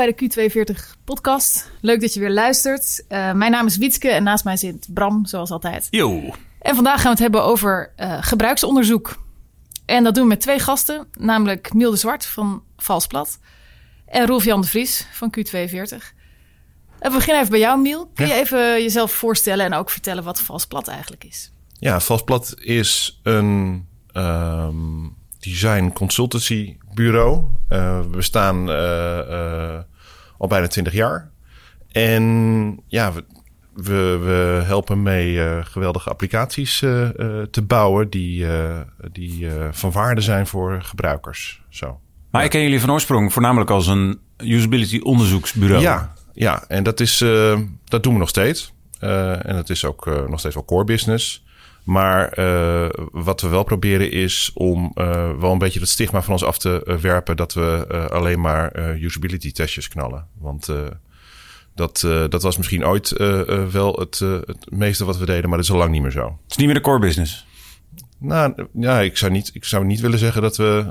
bij de Q42 podcast. Leuk dat je weer luistert. Uh, mijn naam is Wietske en naast mij zit Bram, zoals altijd. Yo. En vandaag gaan we het hebben over uh, gebruiksonderzoek. En dat doen we met twee gasten, namelijk Miel de Zwart van Valsplat en Rolf-Jan de Vries van Q42. En we beginnen even bij jou, Miel. Kun je even jezelf voorstellen en ook vertellen wat Valsplat eigenlijk is? Ja, Valsplat is een um, design consultancy bureau. Uh, we bestaan uh, uh, al bijna 20 jaar. En ja, we, we, we helpen mee geweldige applicaties te bouwen die, die van waarde zijn voor gebruikers. Zo. Maar ik ken jullie van oorsprong voornamelijk als een usability onderzoeksbureau. Ja, ja en dat, is, dat doen we nog steeds. en dat is ook nog steeds wel core business. Maar uh, wat we wel proberen is om uh, wel een beetje het stigma van ons af te uh, werpen dat we alleen maar usability testjes knallen. Want dat, dat was misschien ooit wel het, het meeste wat we deden, maar dat is al lang niet meer zo. Het is niet meer de core business. Nou ja, ik zou niet, ik zou niet willen zeggen dat we.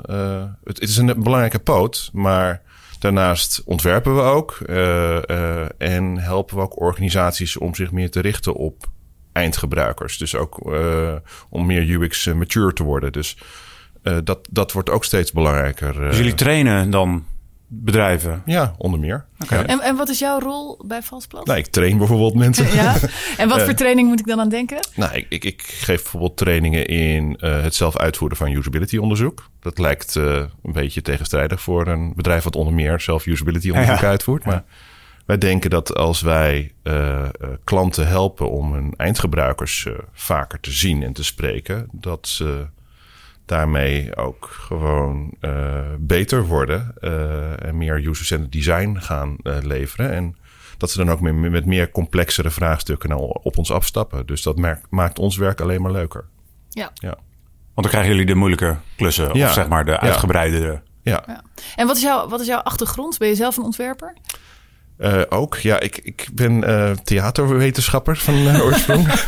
het, het is een belangrijke poot, maar daarnaast ontwerpen we ook en helpen we ook organisaties om zich meer te richten op eindgebruikers. Dus ook uh, om meer UX eh, mature te worden. Dus uh, dat, dat wordt ook steeds belangrijker. Dus jullie trainen dan bedrijven? Ja, onder meer. Okay. En, en wat is jouw rol bij Valsplat? Nou, ik train bijvoorbeeld mensen. ja. En wat voor training moet ik dan aan denken? Nou, ik, ik, ik geef bijvoorbeeld trainingen in uh, het zelf uitvoeren van usability onderzoek. Dat lijkt uh, een beetje tegenstrijdig voor een bedrijf wat onder meer zelf usability onderzoek ja. uitvoert. Maar wij denken dat als wij uh, klanten helpen om hun eindgebruikers uh, vaker te zien en te spreken, dat ze daarmee ook gewoon beter worden en meer user-centered design gaan leveren. En dat ze dan ook met, met meer complexere vraagstukken op ons afstappen. Dus dat maakt ons werk alleen maar leuker. Ja. ja. Want dan krijgen jullie de moeilijke klussen, ja. of zeg maar de uitgebreidere. Ja. ja. En wat is, jouw, wat is jouw achtergrond? Ben je zelf een ontwerper? Uh, ook, ja, ik, ik ben uh, theaterwetenschapper van uh, oorsprong.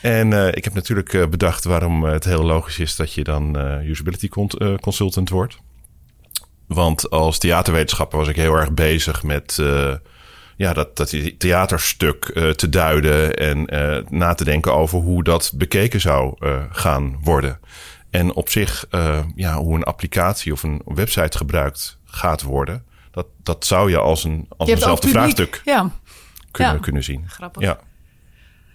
en ik heb natuurlijk bedacht waarom het heel logisch is dat je dan usability consultant wordt. Want als theaterwetenschapper was ik heel erg bezig met ja, dat, dat theaterstuk te duiden en na te denken over hoe dat bekeken zou gaan worden. En op zich, ja, hoe een applicatie of een website gebruikt gaat worden dat, dat zou je als, een, als eenzelfde vraagstuk ja. kunnen, kunnen zien. Grappig. Ja.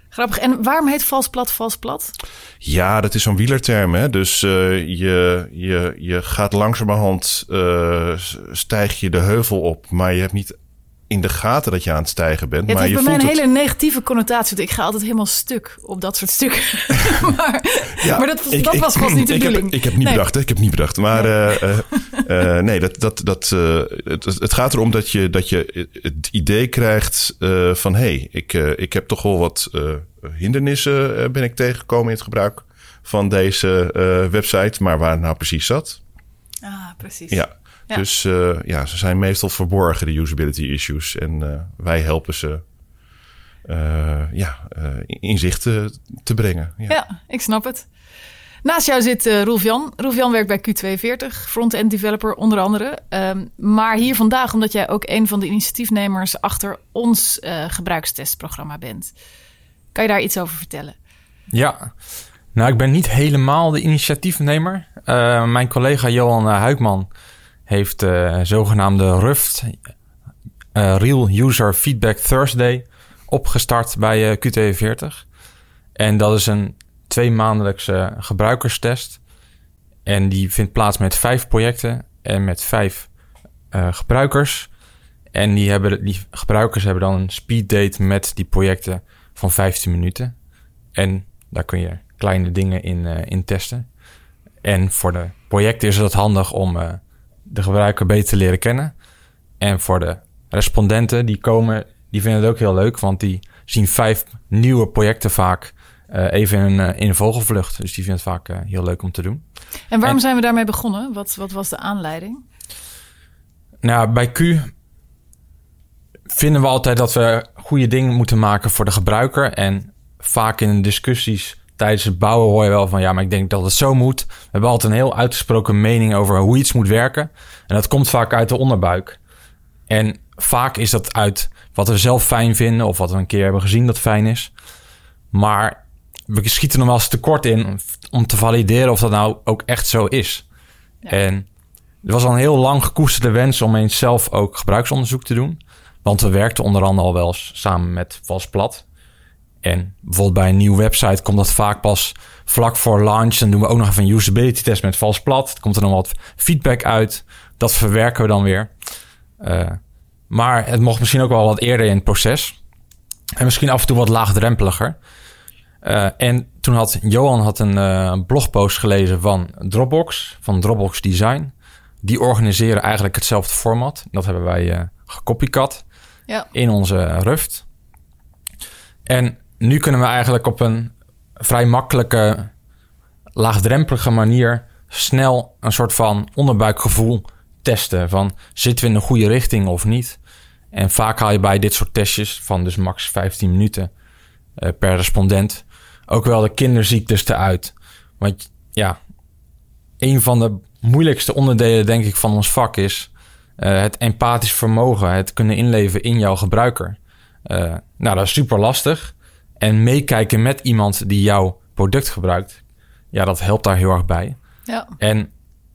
Grappig. En waarom heet vals plat vals plat? Ja, dat is zo'n wielerterm. Hè? Dus uh, je, je, je gaat langzamerhand, uh, stijg je de heuvel op, maar je hebt niet in de gaten dat je aan het stijgen bent. Ja, maar heeft je bij mij een het... hele negatieve connotatie. Ik ga altijd helemaal stuk op dat soort stukken. maar, ja, maar dat, ik, dat ik, was vast niet de ik bedoeling. Heb, ik heb niet nee. bedacht, hè? ik heb niet bedacht. Maar nee, uh, uh, nee dat, dat, dat, het, het gaat erom dat je, dat je het idee krijgt van... hé, hey, ik, ik heb toch wel wat hindernissen ben ik tegengekomen in het gebruik van deze website. Maar waar nou precies zat... Ah, precies. Ja, ja. Dus uh, ja, ze zijn meestal verborgen, de usability issues. En uh, wij helpen ze uh, ja, inzicht te, te brengen. Ja. ja. ik snap het. Naast jou zit uh, Rolf Jan. Rolf Jan werkt bij Q42, front-end developer onder andere. Um, maar hier vandaag omdat jij ook een van de initiatiefnemers achter ons gebruikstestprogramma bent. Kan je daar iets over vertellen? Ja, nou ik ben niet helemaal de initiatiefnemer. mijn collega Johan Huikman heeft uh, zogenaamde RUFT, uh, Real User Feedback Thursday, opgestart bij uh, QT40. En dat is een tweemaandelijkse gebruikerstest. En die vindt plaats met vijf projecten en met vijf gebruikers. En die, hebben, die gebruikers hebben dan een speeddate met die projecten van 15 minuten. En daar kun je kleine dingen in, in testen. En voor de projecten is het handig om de gebruiker beter te leren kennen. En voor de respondenten die komen, die vinden het ook heel leuk, want die zien vijf nieuwe projecten vaak uh, even in een, in een vogelvlucht. Dus die vinden het vaak uh, heel leuk om te doen. En waarom en, zijn we daarmee begonnen? Wat, wat was de aanleiding? Nou, bij Q vinden we altijd dat we goede dingen moeten maken voor de gebruiker. En vaak in discussies tijdens het bouwen hoor je wel van ja, maar ik denk dat het zo moet. We hebben altijd een heel uitgesproken mening over hoe iets moet werken. En dat komt vaak uit de onderbuik. En vaak is dat uit wat we zelf fijn vinden of wat we een keer hebben gezien dat fijn is. Maar we schieten nog wel eens tekort in om te valideren of dat nou ook echt zo is. En er was al een heel lang gekoesterde wens om eens zelf ook gebruiksonderzoek te doen. Want we werkten onder andere al wel eens samen met Valsplat. En bijvoorbeeld bij een nieuwe website komt dat vaak pas vlak voor launch. Dan doen we ook nog even een usability test met Valsplat. Er komt er dan wat feedback uit. Dat verwerken we dan weer. Uh, maar het mocht misschien ook wel wat eerder in het proces. En misschien af en toe wat laagdrempeliger. Uh, en toen had Johan had een uh, blogpost gelezen van Dropbox, van Dropbox Design. Die organiseren eigenlijk hetzelfde format. Dat hebben wij uh, gecopycat ja. in onze Ruft. En nu kunnen we eigenlijk op een vrij makkelijke, laagdrempelige manier snel een soort van onderbuikgevoel testen. Van zitten we in de goede richting of niet? En vaak haal je bij dit soort testjes van dus max 15 minuten uh, per respondent ook wel de kinderziektes eruit. Want ja, een van de moeilijkste onderdelen denk ik van ons vak is uh, het empathisch vermogen, het kunnen inleven in jouw gebruiker. Uh, nou, dat is super lastig. En meekijken met iemand die jouw product gebruikt, ja, dat helpt daar heel erg bij. Ja. En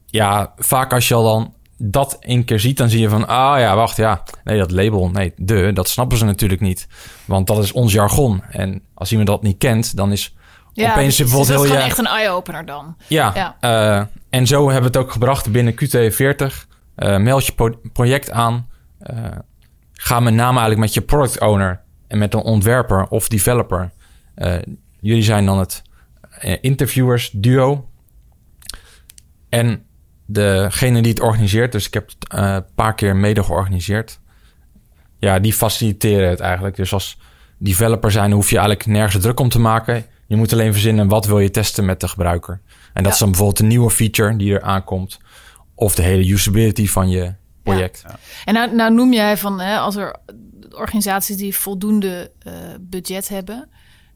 ja, vaak als je al dan dat een keer ziet, dan zie je van, ah ja, wacht, ja, nee, dat label, nee, de, dat snappen ze natuurlijk niet. Want dat is ons jargon. En als iemand dat niet kent, dan is ja, opeens dus, bijvoorbeeld dat is heel gewoon je... echt een eye-opener dan. Ja, Ja. eh, en zo hebben we het ook gebracht binnen QT40. Eh meld je pro- project aan. Eh, ga met name eigenlijk met je product owner en met een ontwerper of developer. Eh, jullie zijn dan het eh, interviewers duo. En degene die het organiseert, dus ik heb het eh, een paar keer mede georganiseerd. Ja, die faciliteren het eigenlijk. Dus als developer zijn hoef je eigenlijk nergens druk om te maken. Je moet alleen verzinnen wat wil je testen met de gebruiker. En dat Ja. is dan bijvoorbeeld een nieuwe feature die er aankomt. Of de hele usability van je project. En nou, nou noem jij van hè, als er organisaties die voldoende eh, budget hebben.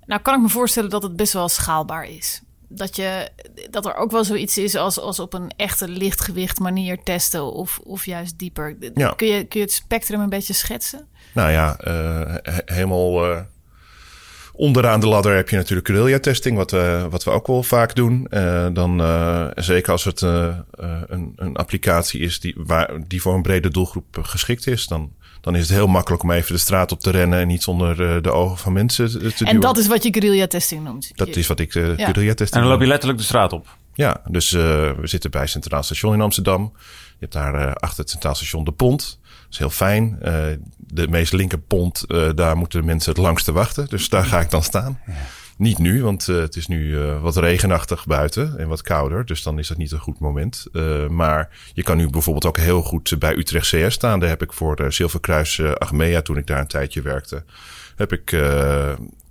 Nou kan ik me voorstellen dat het best wel schaalbaar is. Dat, je, dat er ook wel zoiets is als, als op een echte lichtgewicht manier testen of, of juist dieper. Ja. Kun, je, kun je het spectrum een beetje schetsen? Nou ja, eh, he- helemaal eh, onderaan de ladder heb je natuurlijk guerrilla-testing, wat, we wat we ook wel vaak doen. Dan, zeker als het een, een applicatie is die, waar, die voor een brede doelgroep geschikt is, dan, dan is het heel makkelijk om even de straat op te rennen en niet zonder eh, de ogen van mensen te, te En duwen. dat is wat je guerrilla testing noemt. Dat Je- is wat ik uh, Ja. guerrilla-testing En dan loop je letterlijk de straat op. Ja, dus eh, we zitten bij Centraal Station in Amsterdam. Je hebt daar eh, achter het Centraal Station de pont. Dat is heel fijn. Eh, de meest linker pont, eh, daar moeten mensen het langste wachten. Dus daar ga ik dan staan. Niet nu, want eh, het is nu eh, wat regenachtig buiten en wat kouder. Dus dan is dat niet een goed moment. Eh, maar je kan nu bijvoorbeeld ook heel goed bij Utrecht CS staan. Daar heb ik voor de Zilverkruis Achmea, toen ik daar een tijdje werkte, heb ik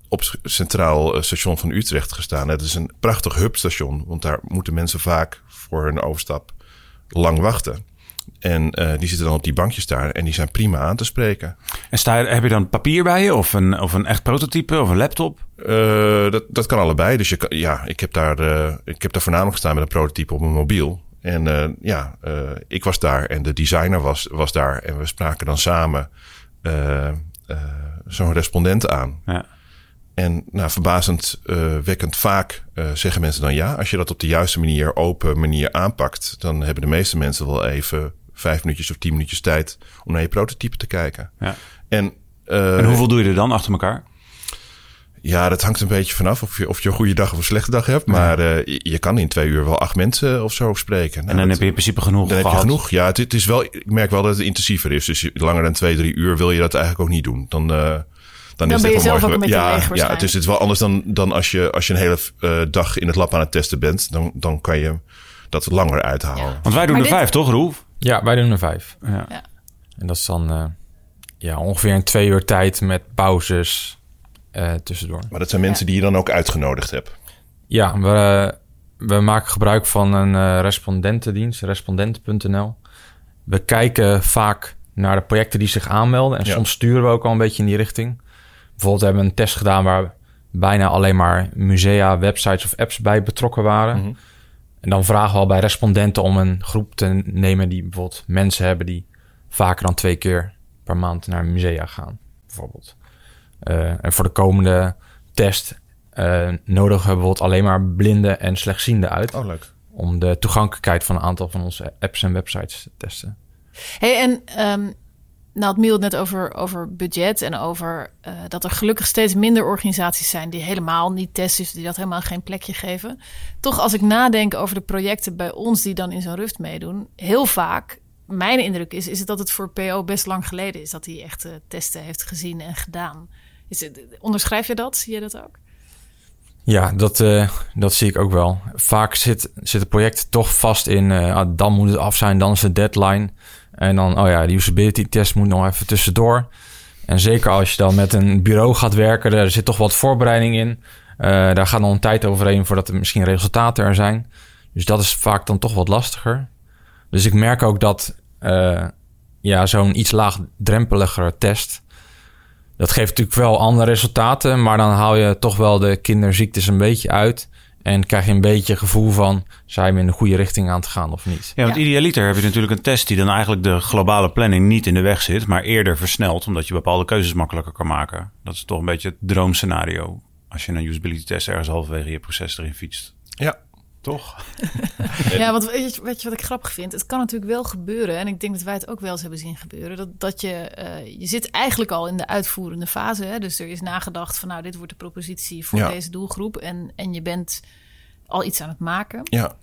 op Centraal Station van Utrecht gestaan. Het is een prachtig hubstation, want daar moeten mensen vaak voor hun overstap lang wachten. En eh, die zitten dan op die bankjes daar en die zijn prima aan te spreken. En sta heb je dan papier bij je? Of een, of een echt prototype? Of een laptop? Eh, dat, dat kan allebei. Dus je kan, ja, ik heb, daar, eh, ik heb daar voornamelijk gestaan met een prototype op mijn mobiel. En ja, ik was daar en de designer was, was daar. En we spraken dan samen zo'n respondent aan. Ja. En nou, verbazend uh, wekkend vaak uh, zeggen mensen dan ja. Als je dat op de juiste manier, open manier aanpakt, dan hebben de meeste mensen wel even vijf minuutjes of tien minuutjes tijd om naar je prototype te kijken. Ja. En, uh, en hoeveel doe je er dan achter elkaar? Ja, dat hangt een beetje vanaf of je, of je een goede dag of een slechte dag hebt. Maar uh, je, je kan in twee uur wel acht mensen of zo spreken. Nou, en dan dat, heb je in principe genoeg Dan gehad. heb je genoeg. Ja, het, het, is wel, ik merk wel dat het intensiever is. Dus langer dan twee, drie uur wil je dat eigenlijk ook niet doen. Dan, uh, dan, dan is ben je het zelf mooi. ook een beetje ja, ja, het is het wel anders dan, dan als, je, als je een hele uh, dag in het lab aan het testen bent. Dan, dan kan je dat langer uithalen. Ja. Want wij doen Maar er dit- vijf, toch, Roef? Ja, wij doen er vijf. Ja. Ja. En dat is dan eh, ja, ongeveer een twee uur tijd met pauzes eh, tussendoor. Maar dat zijn mensen die je dan ook uitgenodigd hebt. Ja, we, we maken gebruik van een eh, respondentendienst, respondenten.nl. We kijken vaak naar de projecten die zich aanmelden. En Ja. soms sturen we ook al een beetje in die richting. Bijvoorbeeld hebben we een test gedaan waar bijna alleen maar musea, websites of apps bij betrokken waren. Mhm. En dan vragen we al bij respondenten om een groep te nemen die bijvoorbeeld mensen hebben die vaker dan twee keer per maand naar musea gaan, bijvoorbeeld. Eh, en voor de komende test uh, nodigen we bijvoorbeeld alleen maar blinden en slechtzienden uit. Oh, leuk. Om de toegankelijkheid van een aantal van onze apps en websites te testen. Hey, en um, nou, het Miel net over, over budget en over uh, dat er gelukkig steeds minder organisaties zijn die helemaal niet testen, dus die dat helemaal geen plekje geven. Toch, als ik nadenk over de projecten bij ons die dan in zo'n Ruft meedoen, heel vaak, mijn indruk is, is het dat het voor PO best lang geleden is dat hij echt uh, testen heeft gezien en gedaan. Is het, onderschrijf je dat? Zie je dat ook? Ja, dat, uh, dat zie ik ook wel. Vaak zit, zit het project toch vast in, uh, dan moet het af zijn, dan is de deadline. En dan, oh ja, die usability test moet nog even tussendoor. En zeker als je dan met een bureau gaat werken, er zit toch wat voorbereiding in. Uh, daar gaat nog een tijd overheen voordat er misschien resultaten er zijn. Dus dat is vaak dan toch wat lastiger. Dus ik merk ook dat ja, zo'n iets laagdrempeligere test dat geeft natuurlijk wel andere resultaten, maar dan haal je toch wel de kinderziektes een beetje uit. En krijg je een beetje gevoel van, zijn we in de goede richting aan te gaan of niet? Ja, want ja. idealiter heb je natuurlijk een test die dan eigenlijk de globale planning niet in de weg zit, maar eerder versnelt, omdat je bepaalde keuzes makkelijker kan maken. Dat is toch een beetje het droomscenario. Als je een usability test ergens halverwege je proces erin fietst. Ja, toch? ja, want weet je, weet je wat ik grappig vind? Het kan natuurlijk wel gebeuren, en ik denk dat wij het ook wel eens hebben zien gebeuren, dat, dat je, uh, je zit eigenlijk al in de uitvoerende fase. Hè? Dus er is nagedacht van, nou, dit wordt de propositie voor ja. deze doelgroep, en, en je bent al iets aan het maken. Ja.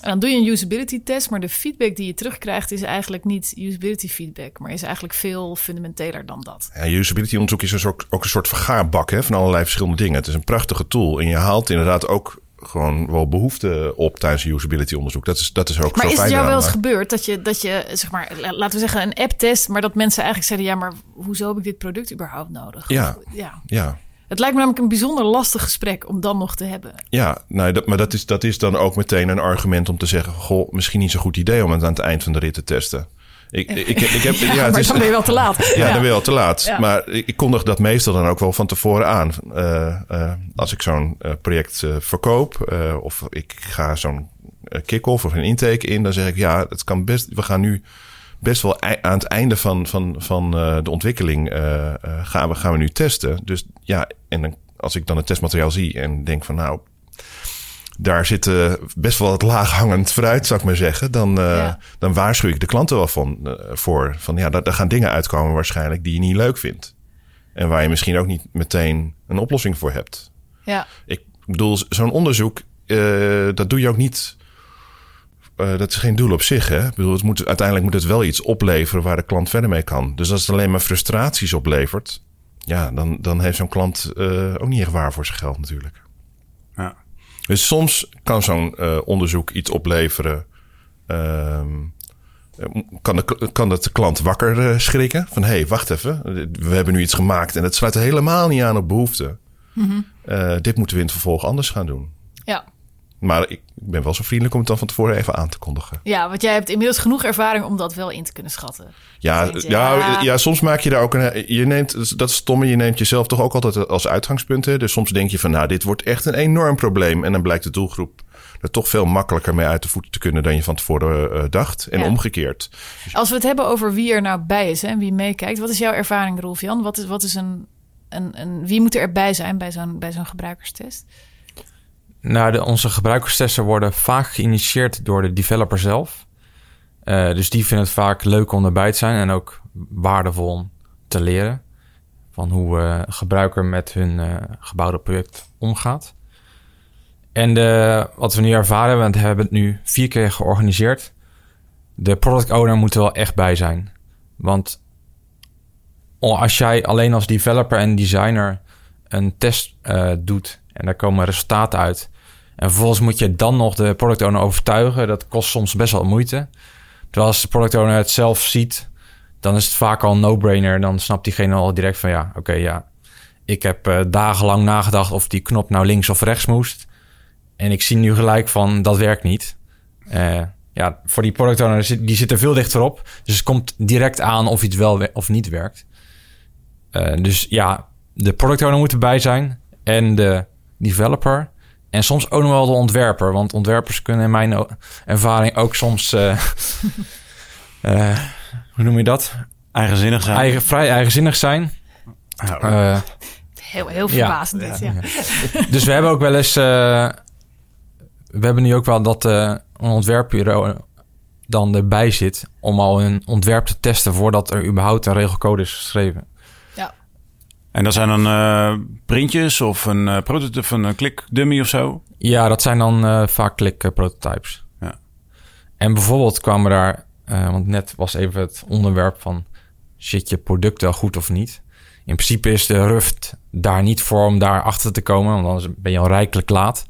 En dan doe je een usability test, maar de feedback die je terugkrijgt is eigenlijk niet usability feedback, maar is eigenlijk veel fundamenteler dan dat. Ja, usability onderzoek is dus ook, ook een soort vergaarbak hè, van allerlei verschillende dingen. Het is een prachtige tool en je haalt inderdaad ook gewoon wel behoefte op tijdens usability onderzoek. Dat is, dat is ook maar zo is fijn het jou wel eens gebeurd dat je, dat je, zeg maar, laten we zeggen, een app-test, maar dat mensen eigenlijk zeiden: ja, maar hoezo heb ik dit product überhaupt nodig? Ja, Of, ja. ja. Het lijkt me namelijk een bijzonder lastig gesprek om dan nog te hebben. Ja, nou, dat, maar dat is, dat is dan ook meteen een argument om te zeggen: Goh, misschien niet zo'n goed idee om het aan het eind van de rit te testen. Ik, ik, ik, ik heb, ja, ja, het is, dan ben je wel te laat. Ja, dan ben je wel te laat. Ja. Maar ik, kondig dat meestal dan ook wel van tevoren aan. Uh, uh, als ik zo'n uh, project verkoop of ik ga zo'n kick-off of een intake in, dan zeg ik ja, het kan best. We gaan nu best wel aan het einde van, van, van de ontwikkeling gaan, we, gaan we nu testen. Dus ja, en dan, als ik dan het testmateriaal zie en denk van nou, daar zit uh, best wel het laaghangend fruit, zou ik maar zeggen. Dan, uh, ja. dan waarschuw ik de klanten wel van, uh, voor. Van ja, daar, daar, gaan dingen uitkomen waarschijnlijk die je niet leuk vindt. En waar je misschien ook niet meteen een oplossing voor hebt. Ja. Ik bedoel, zo'n onderzoek, dat doe je ook niet. dat is geen doel op zich. Hè? Ik bedoel, het moet, uiteindelijk moet het wel iets opleveren waar de klant verder mee kan. Dus als het alleen maar frustraties oplevert, ja, dan, dan heeft zo'n klant ook niet echt waar voor zijn geld natuurlijk. Ja. Dus soms kan zo'n uh, onderzoek iets opleveren. Uh, kan, de, kan dat de klant wakker uh, schrikken? Van hé, hey, wacht even. We hebben nu iets gemaakt en het sluit helemaal niet aan op behoeften. Mm -hmm. dit moeten we in het vervolg anders gaan doen. Ja. Maar ik ben wel zo vriendelijk om het dan van tevoren even aan te kondigen. Ja, want jij hebt inmiddels genoeg ervaring om dat wel in te kunnen schatten. Ja, je, ja, ja. ja, soms maak je daar ook een. Je neemt, dat is stomme, je neemt jezelf toch ook altijd als uitgangspunt. Hè? Dus soms denk je van, nou, dit wordt echt een enorm probleem. En dan blijkt de doelgroep er toch veel makkelijker mee uit de voeten te kunnen dan je van tevoren uh, dacht. En ja. omgekeerd. Dus Als we het hebben over wie er nou bij is hè, en wie meekijkt, wat is jouw ervaring, Rolf Jan? Wat is, wat is een, een, een. Wie moet er erbij zijn bij zo'n bij zo'n gebruikerstest? Nou, de, onze gebruikerstesten worden vaak geïnitieerd door de developer zelf. Uh, dus die vinden het vaak leuk om erbij te zijn en ook waardevol om te leren van hoe uh, een gebruiker met hun uh, gebouwde project omgaat. En de, wat we nu ervaren hebben, we hebben het nu vier keer georganiseerd. De product owner moet er wel echt bij zijn. Want als jij alleen als developer en designer een test doet en daar komen resultaten uit. En vervolgens moet je dan nog de product owner overtuigen. Dat kost soms best wel moeite. Terwijl als de product owner het zelf ziet, dan is het vaak al een no-brainer. Dan snapt diegene al direct van ja, oké, ja. Ik heb uh, dagenlang nagedacht of die knop nou links of rechts moest. En ik zie nu gelijk van dat werkt niet. Uh, ja, voor die product owner, die zit er veel dichter op. Dus het komt direct aan of iets wel of niet werkt. Uh, dus ja, de product owner moet erbij zijn. En de developer. En soms ook nog wel de ontwerper. Want ontwerpers kunnen in mijn ervaring ook soms... Uh, uh, hoe noem je dat? Eigenzinnig zijn. eigen, vrij eigenzinnig zijn. Eh, Heel, heel Ja. verbazend dit, ja. dus we hebben ook wel eens... eh, we hebben nu ook wel dat eh, een ontwerpbureau dan erbij zit... om al een ontwerp te testen voordat er überhaupt een regelcode is geschreven. En dat zijn dan eh, printjes of een uh, prototype van een klik dummy of zo. Ja, dat zijn dan eh, vaak klik eh, prototypes. Ja. En bijvoorbeeld kwamen daar... eh, want net was even het onderwerp van... zit je product wel goed of niet? In principe is de Ruft daar niet voor om daar achter te komen... want anders ben je al rijkelijk laat.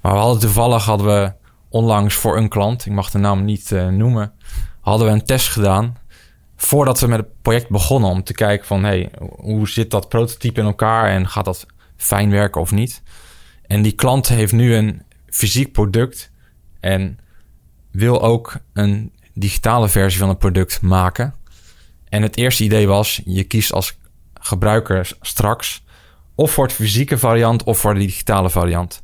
Maar we hadden toevallig hadden we onlangs voor een klant... ik mag de naam niet eh, noemen... hadden we een test gedaan... voordat we met het project begonnen... om te kijken van... hey, hoe zit dat prototype in elkaar... en gaat dat fijn werken of niet... En die klant heeft nu een fysiek product en wil ook een digitale versie van het product maken. En het eerste idee was, je kiest als gebruiker straks of voor het fysieke variant of voor de digitale variant.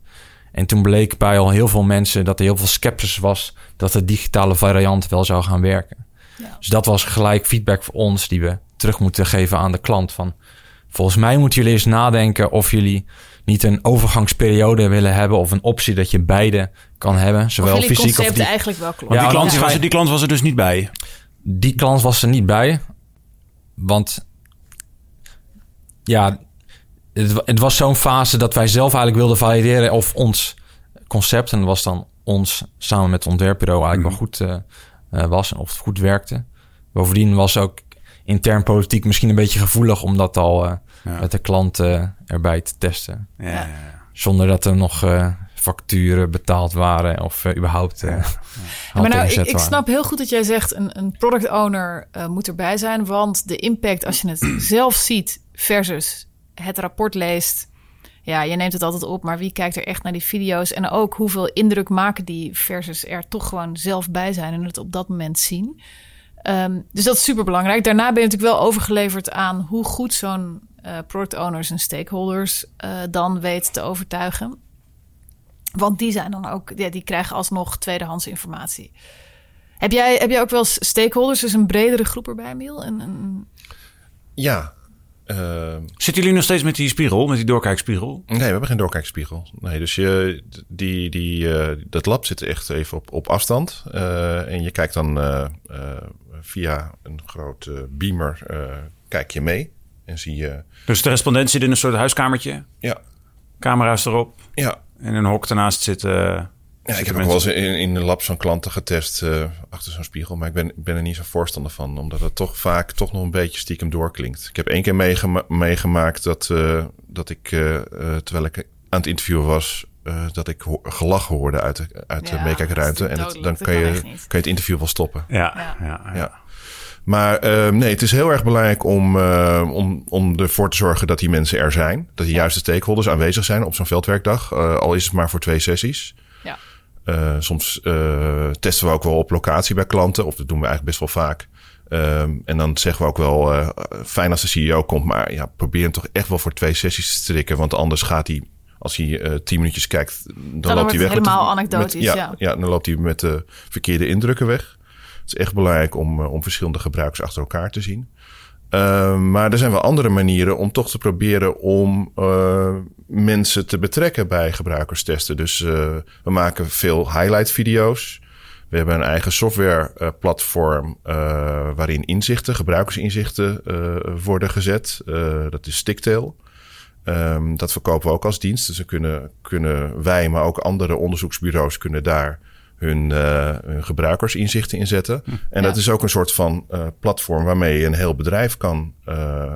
En toen bleek bij al heel veel mensen dat er heel veel sceptisch was dat de digitale variant wel zou gaan werken. Ja. Dus dat was gelijk feedback voor ons die we terug moeten geven aan de klant van volgens mij moeten jullie eens nadenken of jullie niet een overgangsperiode willen hebben of een optie dat je beide kan hebben, Of zowel jullie fysiek of concept die, eigenlijk wel klopt. Want Ja, die, klant, want- was er, die klant was er dus niet bij. die klant was er niet bij. Want ja, het, wa- het was zo'n fase dat wij zelf eigenlijk wilden valideren of ons concept, en dat was dan ons samen met het ontwerpbureau eigenlijk wel goed eh, was en of het goed werkte. Bovendien was ook intern politiek misschien een beetje gevoelig om dat al eh, Ja. met de klant eh, erbij te testen. Ja. Zonder dat er nog eh, facturen betaald waren of eh, überhaupt. eh maar nou, ik, snap heel goed dat jij zegt een, een product owner eh, moet erbij zijn. Want de impact als je het zelf ziet versus het rapport leest. Ja, je neemt het altijd op, maar wie kijkt er echt naar die video's? En ook hoeveel indruk maken die versus er toch gewoon zelf bij zijn en het op dat moment zien. Ehm, dus dat is super belangrijk. Daarna ben je natuurlijk wel overgeleverd aan hoe goed zo'n eh, product owners en stakeholders eh, dan weet te overtuigen. Want die zijn dan ook, ja, die krijgen alsnog tweedehands informatie. Heb jij, heb jij ook wel stakeholders, dus een bredere groep erbij, Miel? Een, een, Ja. Eh, Zitten jullie nog steeds met die spiegel, met die doorkijkspiegel? nee, we hebben geen doorkijkspiegel. Nee, dus je, die, die, eh, dat lab zit echt even op, op afstand. Eh, en je kijkt dan eh, via een grote beamer kijk je mee. En zie je... Dus de respondent zit in een soort huiskamertje, Ja, camera's erop. ja, En een hok ernaast zitten. Ja, ik heb ook wel eens in, in de labs van klanten getest eh, achter zo'n spiegel. Maar ik ben, ben er niet zo voorstander van. Omdat het toch vaak toch nog een beetje stiekem doorklinkt. Ik heb één keer meegema- meegemaakt dat, eh, dat ik, eh, terwijl ik aan het interviewen was... eh, dat ik ho- gelach hoorde uit de, uit Ja, de meekijkruimte. En het- dan kan je, kan je het interview wel stoppen. Ja, Ja. ja. Maar nee, het is heel erg belangrijk om, eh, om, om ervoor te zorgen dat die mensen er zijn. Dat de juiste stakeholders aanwezig zijn op zo'n veldwerkdag. eh, al is het maar voor twee sessies. Eh, soms eh, testen we ook wel op locatie bij klanten. Of dat doen we eigenlijk best wel vaak. Ehm, en dan zeggen we ook wel, eh, fijn als de CEO komt. Maar ja, probeer hem toch echt wel voor twee sessies te strikken. Want anders gaat hij, als hij tien minuutjes kijkt, dan, loopt hij weg. helemaal met, anekdotisch, met- ja, ja. ja, dan loopt hij met de verkeerde indrukken weg. Het is echt belangrijk om, om verschillende gebruikers achter elkaar te zien. Ehm, maar er zijn wel andere manieren om toch te proberen om eh, mensen te betrekken bij gebruikerstesten. Dus eh, we maken veel highlight video's. We hebben een eigen software eh, platform waarin inzichten, gebruikersinzichten worden gezet. Dat is Sticktail. Ehm, dat verkopen we ook als dienst. Dus kunnen, kunnen wij, maar ook andere onderzoeksbureaus kunnen daar hun, eh, hun gebruikersinzichten in zetten. En dat is ook een soort van eh, platform waarmee je een heel bedrijf kan, eh,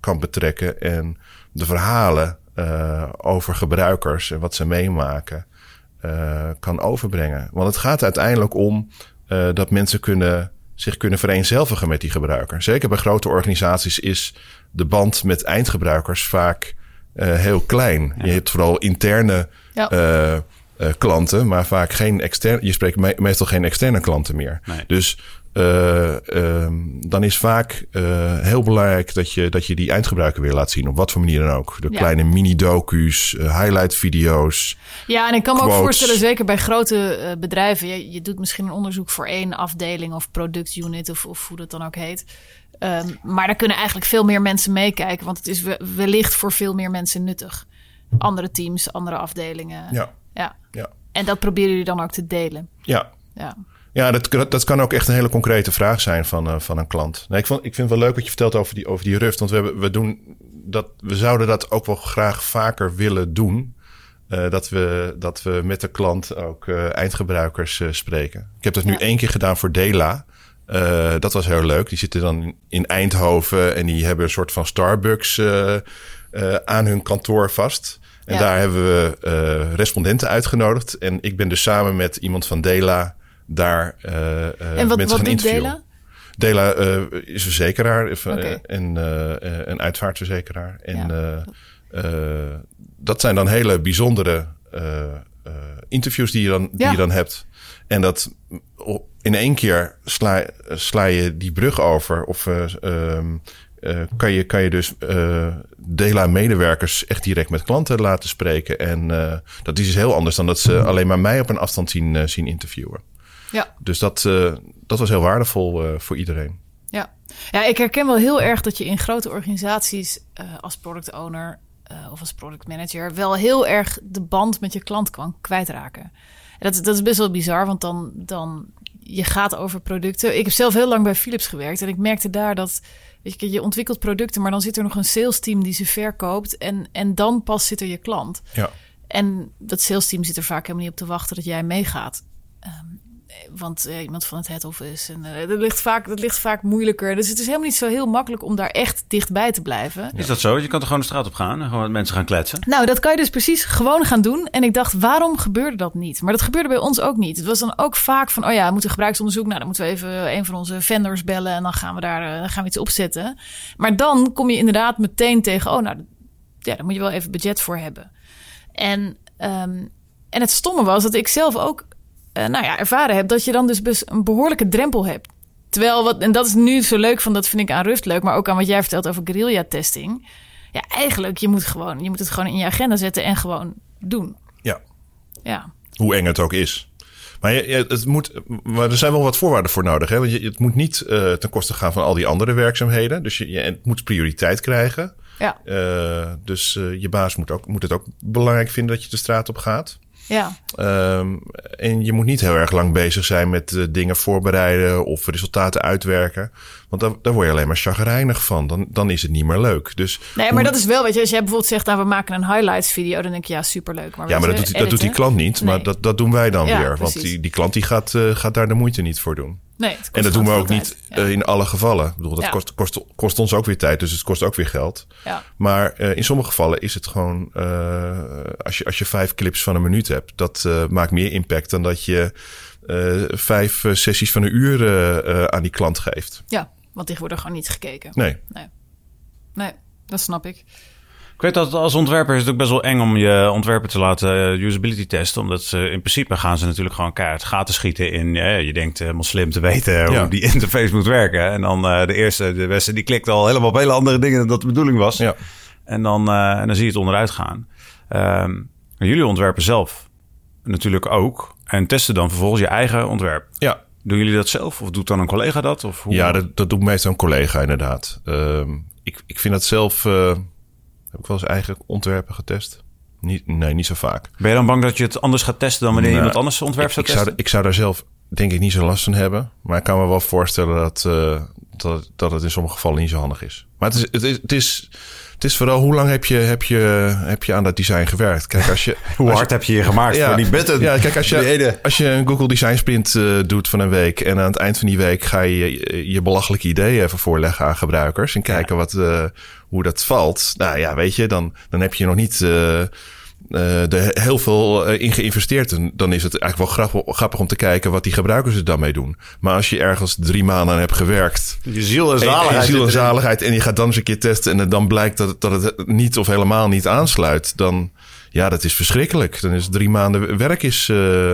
kan betrekken en de verhalen over gebruikers en wat ze meemaken kan overbrengen. Want het gaat uiteindelijk om dat mensen kunnen, zich kunnen vereenzelvigen met die gebruiker. Zeker bij grote organisaties is de band met eindgebruikers vaak heel klein. Je hebt vooral interne Ja. Eh, klanten, maar vaak geen externe. Je spreekt me- meestal geen externe klanten meer. Nee. Dus eh, ehm, dan is vaak eh, heel belangrijk dat je, dat je die eindgebruiker weer laat zien. Op wat voor manier dan ook. De Ja. kleine mini-docu's, highlight-video's. Ja, en ik kan me ook voorstellen, zeker bij grote bedrijven. Je, je doet misschien een onderzoek voor één afdeling of productunit of, of hoe dat dan ook heet. Ehm, maar daar kunnen eigenlijk veel meer mensen meekijken, want het is we- wellicht voor veel meer mensen nuttig. Andere teams, andere afdelingen. Ja, ja. ja, En dat proberen jullie dan ook te delen. ja. Ja. Ja, dat, dat kan ook echt een hele concrete vraag zijn van, eh, van een klant. Nee, ik, vond, ik vind het wel leuk wat je vertelt over die, over die Ruft. Want we, hebben, we, doen dat, we zouden dat ook wel graag vaker willen doen. Eh, dat, we, dat we met de klant ook eh, eindgebruikers spreken. Ik heb dat nu Ja. één keer gedaan voor Dela. Dat was heel leuk. Die zitten dan in Eindhoven en die hebben een soort van Starbucks aan hun kantoor vast. En Ja. daar hebben we eh, respondenten uitgenodigd. En ik ben dus samen met iemand van Dela daar eh, En wat, mensen wat gaan interviewen. Dela? Dela is verzekeraar Oké. en een uitvaartverzekeraar. En Ja. dat zijn dan hele bijzondere interviews die je, dan, die Ja. je dan hebt. En dat in één keer sla, sla je die brug over. Of eh, ehm, eh, kan, je, kan je dus eh Dela-medewerkers echt direct met klanten laten spreken. En eh, dat is dus heel anders dan dat ze alleen maar mij op een afstand zien, zien interviewen. Ja. Dus dat, dat was heel waardevol voor iedereen. Ja. ja, ik herken wel heel erg dat je in grote organisaties als product owner of als product manager wel heel erg de band met je klant kan kwijtraken. En dat, dat is best wel bizar, want dan, dan je gaat over producten. Ik heb zelf heel lang bij Philips gewerkt en ik merkte daar dat je, je ontwikkelt producten, maar dan zit er nog een sales team die ze verkoopt en, en dan pas zit er je klant. Ja. En dat sales team zit er vaak helemaal niet op te wachten dat jij meegaat. Ehm, want eh, iemand van het head office. En eh, dat, ligt vaak, dat ligt vaak moeilijker. Dus het is helemaal niet zo heel makkelijk om daar echt dichtbij te blijven. Is dat zo? Je kan er gewoon de straat op gaan en gewoon met mensen gaan kletsen. Nou, dat kan je dus precies gewoon gaan doen. En ik dacht, waarom gebeurde dat niet? Maar dat gebeurde bij ons ook niet. Het was dan ook vaak van, oh ja, we moeten gebruiksonderzoek. Nou, dan moeten we even een van onze vendors bellen. En dan gaan we daar eh, dan gaan we iets opzetten. Maar dan kom je inderdaad meteen tegen, oh nou, ja, daar moet je wel even budget voor hebben. En, ehm, en het stomme was dat ik zelf ook eh, nou ja, ervaren heb dat je dan dus best een behoorlijke drempel hebt. Terwijl, wat, en dat is nu zo leuk van, dat vind ik aan Rust leuk, maar ook aan wat jij vertelt over guerrilla testing. Ja, eigenlijk, je moet, gewoon, je moet het gewoon in je agenda zetten en gewoon doen. Ja. Ja, Hoe eng het ook is. Maar je, het moet, maar er zijn wel wat voorwaarden voor nodig. Hè? Want je, het moet niet eh, ten koste gaan van al die andere werkzaamheden. Dus je, je het moet prioriteit krijgen. ja, Eh, dus je baas moet, ook, moet het ook belangrijk vinden dat je de straat op gaat. Ja, Ehm, en je moet niet heel erg lang bezig zijn met eh, dingen voorbereiden of resultaten uitwerken. Want daar, daar word je alleen maar chagrijnig van. Dan, dan is het niet meer leuk. Dus Nee, maar dat is wel, weet je, als jij bijvoorbeeld zegt, nou, we maken een highlights video, dan denk je, ja, superleuk. Maar ja, maar dat doet, dat doet die klant niet. Maar dat, dat doen wij dan Ja, weer. Want die, die klant die gaat, eh, gaat daar de moeite niet voor doen. Nee, En dat doen we ook niet eh, in alle gevallen. Ik bedoel, dat Ja. kost, kost, kost ons ook weer tijd, dus het kost ook weer geld. Ja. Maar in sommige gevallen is het gewoon, als, je, als je vijf clips van een minuut hebt, dat eh, maakt meer impact dan dat je eh, vijf eh, sessies van een uur aan die klant geeft. ja, want die worden gewoon niet gekeken. Nee. Nee, nee dat snap ik. Ik weet dat als ontwerper is het ook best wel eng om je ontwerper te laten usability testen. Omdat ze in principe gaan ze natuurlijk gewoon keihard gaten schieten in. je denkt helemaal slim te weten Ja. hoe die interface moet werken. En dan eh, de eerste, de beste, die klikt al helemaal op hele andere dingen dan dat de bedoeling was. Ja. En, dan, eh, en dan zie je het onderuit gaan. Ehm, jullie ontwerpen zelf natuurlijk ook. En testen dan vervolgens je eigen ontwerp. Ja, Doen jullie dat zelf? Of doet dan een collega dat? Of hoe? ja dat, dat doet meestal een collega inderdaad. Ehm, ik, ik vind dat zelf, eh, heb ik wel eens eigen ontwerpen getest? Niet, nee, niet zo vaak. Ben je dan bang dat je het anders gaat testen dan wanneer Nou, iemand anders ontwerp zou ik, zou, testen? ik zou daar zelf denk ik niet zo last van hebben. Maar ik kan me wel voorstellen dat, eh, dat, dat het in sommige gevallen niet zo handig is. Maar het is, het is, het is, het is vooral hoe lang heb je, heb, je, heb je aan dat design gewerkt? Kijk, als je, Hoe als hard je, heb je je gemaakt voor die button? Ja, kijk, als je, als je een Google Design Sprint eh, doet van een week... en aan het eind van die week ga je je, je belachelijke ideeën even voorleggen aan gebruikers... en kijken wat, eh, hoe dat valt. Nou ja, weet je, dan, dan heb je nog niet... eh, eh, er heel veel eh, in geïnvesteerd. En dan is het eigenlijk wel grappig, grappig om te kijken wat die gebruikers er dan mee doen. Maar als je ergens drie maanden aan hebt gewerkt. Je ziel en En, en zaligheid. ziel en zaligheid. Je gaat dan eens een keer testen. En dan blijkt dat, het- dat het niet of helemaal niet aansluit. Dan, ja, dat is verschrikkelijk. Dan is drie maanden werk is, eh,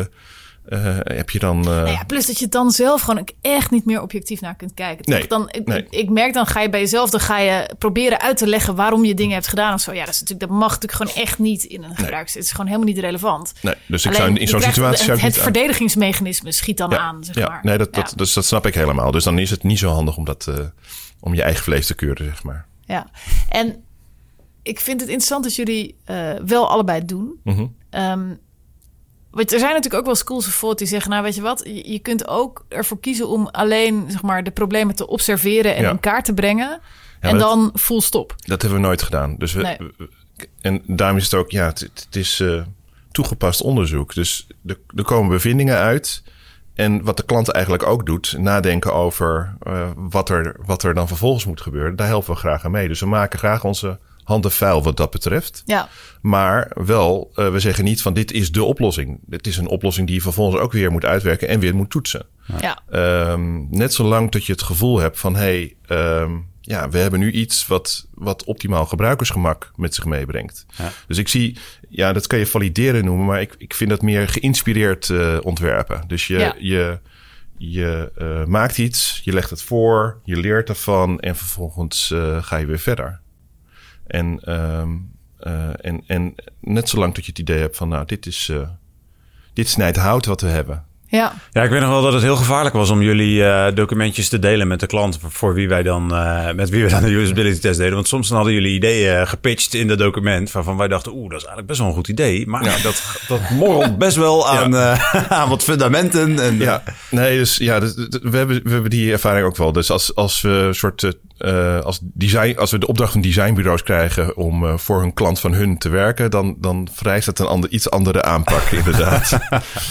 eh, heb je dan... eh, Nou ja, plus dat je dan zelf gewoon echt niet meer objectief naar kunt kijken. Nee, dan, ik, nee. merk dan ga je bij jezelf, dan ga je proberen uit te leggen waarom je dingen hebt gedaan of zo. Ja, dat, is natuurlijk, dat mag natuurlijk gewoon echt niet in een gebruiks. Het is gewoon helemaal niet relevant. nee, dus ik Alleen, zou in zo'n situatie... Het, het verdedigingsmechanisme schiet dan ja, aan, zeg ja, maar. nee, dat, dat. Dus dat snap ik helemaal. Dus dan is het niet zo handig om, dat, eh, om je eigen vlees te keuren, zeg maar. ja. En ik vind het interessant dat jullie wel allebei doen. Mhm. Ehm, want er zijn natuurlijk ook wel schools of thought die zeggen... nou, weet je wat, je, kunt ook ervoor kiezen... om alleen zeg maar, de problemen te observeren en Ja. in kaart te brengen... en dat- dan full stop. Dat hebben we nooit gedaan. Dus we, Nee. en daarom is het ook, ja, het, het is eh, toegepast onderzoek. Dus er, er komen bevindingen uit. En wat de klant eigenlijk ook doet, nadenken over eh, wat, er, wat er dan vervolgens moet gebeuren. Daar helpen we graag aan mee. Dus we maken graag onze handen vuil wat dat betreft. Ja, Maar wel, eh, we zeggen niet van dit is de oplossing. Het is een oplossing die je vervolgens ook weer moet uitwerken en weer moet toetsen. ja. Ehm, net zolang dat je het gevoel hebt van... hey, ehm, ja, we hebben nu iets wat, wat optimaal gebruikersgemak met zich meebrengt. Ja. Dus ik zie, ja, dat kan je valideren noemen... maar ik, ik vind dat meer geïnspireerd eh, ontwerpen. Dus je, Ja. je, je eh, maakt iets, je legt het voor, je leert ervan... en vervolgens eh, ga je weer verder. En, ehm, eh, en, en net zolang dat je het idee hebt van... nou, dit is... eh, dit snijdt hout wat we hebben. ja. Ja, ik weet nog wel dat het heel gevaarlijk was om jullie eh, documentjes te delen met de klant. Voor wie wij dan, eh, met wie we dan de usability test deden. Want soms dan hadden jullie ideeën gepitcht in dat document. Waarvan wij dachten, oeh, dat is eigenlijk best wel een goed idee. Maar dat, dat morrelt best wel aan, eh, aan wat fundamenten. En, Ja, nee, dus ja, dus, dus we, hebben, we hebben die ervaring ook wel. Dus als, als we een soort eh, als design, als we de opdracht van designbureaus krijgen om eh, voor een klant van hun te werken, dan, dan vereist het een ander, iets andere aanpak, inderdaad.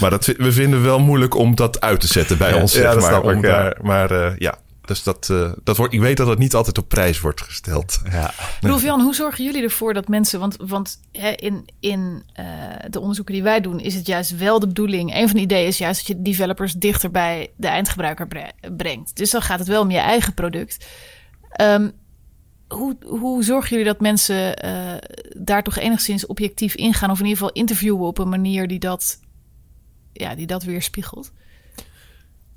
maar dat, we vinden wel moeilijk om dat uit te zetten bij ons. Ja, zeg dat maar, snap ik, om ja. daar- maar eh, ja, dus dat, eh, dat wordt, ik weet dat het niet altijd op prijs wordt gesteld. ja. Rolf Jan, hoe zorgen jullie ervoor dat mensen... want, want hè, in, in eh, de onderzoeken die wij doen is het juist wel de bedoeling... een van de ideeën is juist dat je de developers dichter bij de eindgebruiker bre- brengt. Dus dan gaat het wel om je eigen product. Ehm, hoe, hoe zorgen jullie dat mensen eh, daar toch enigszins objectief ingaan... of in ieder geval interviewen op een manier die dat, ja, die dat weerspiegelt?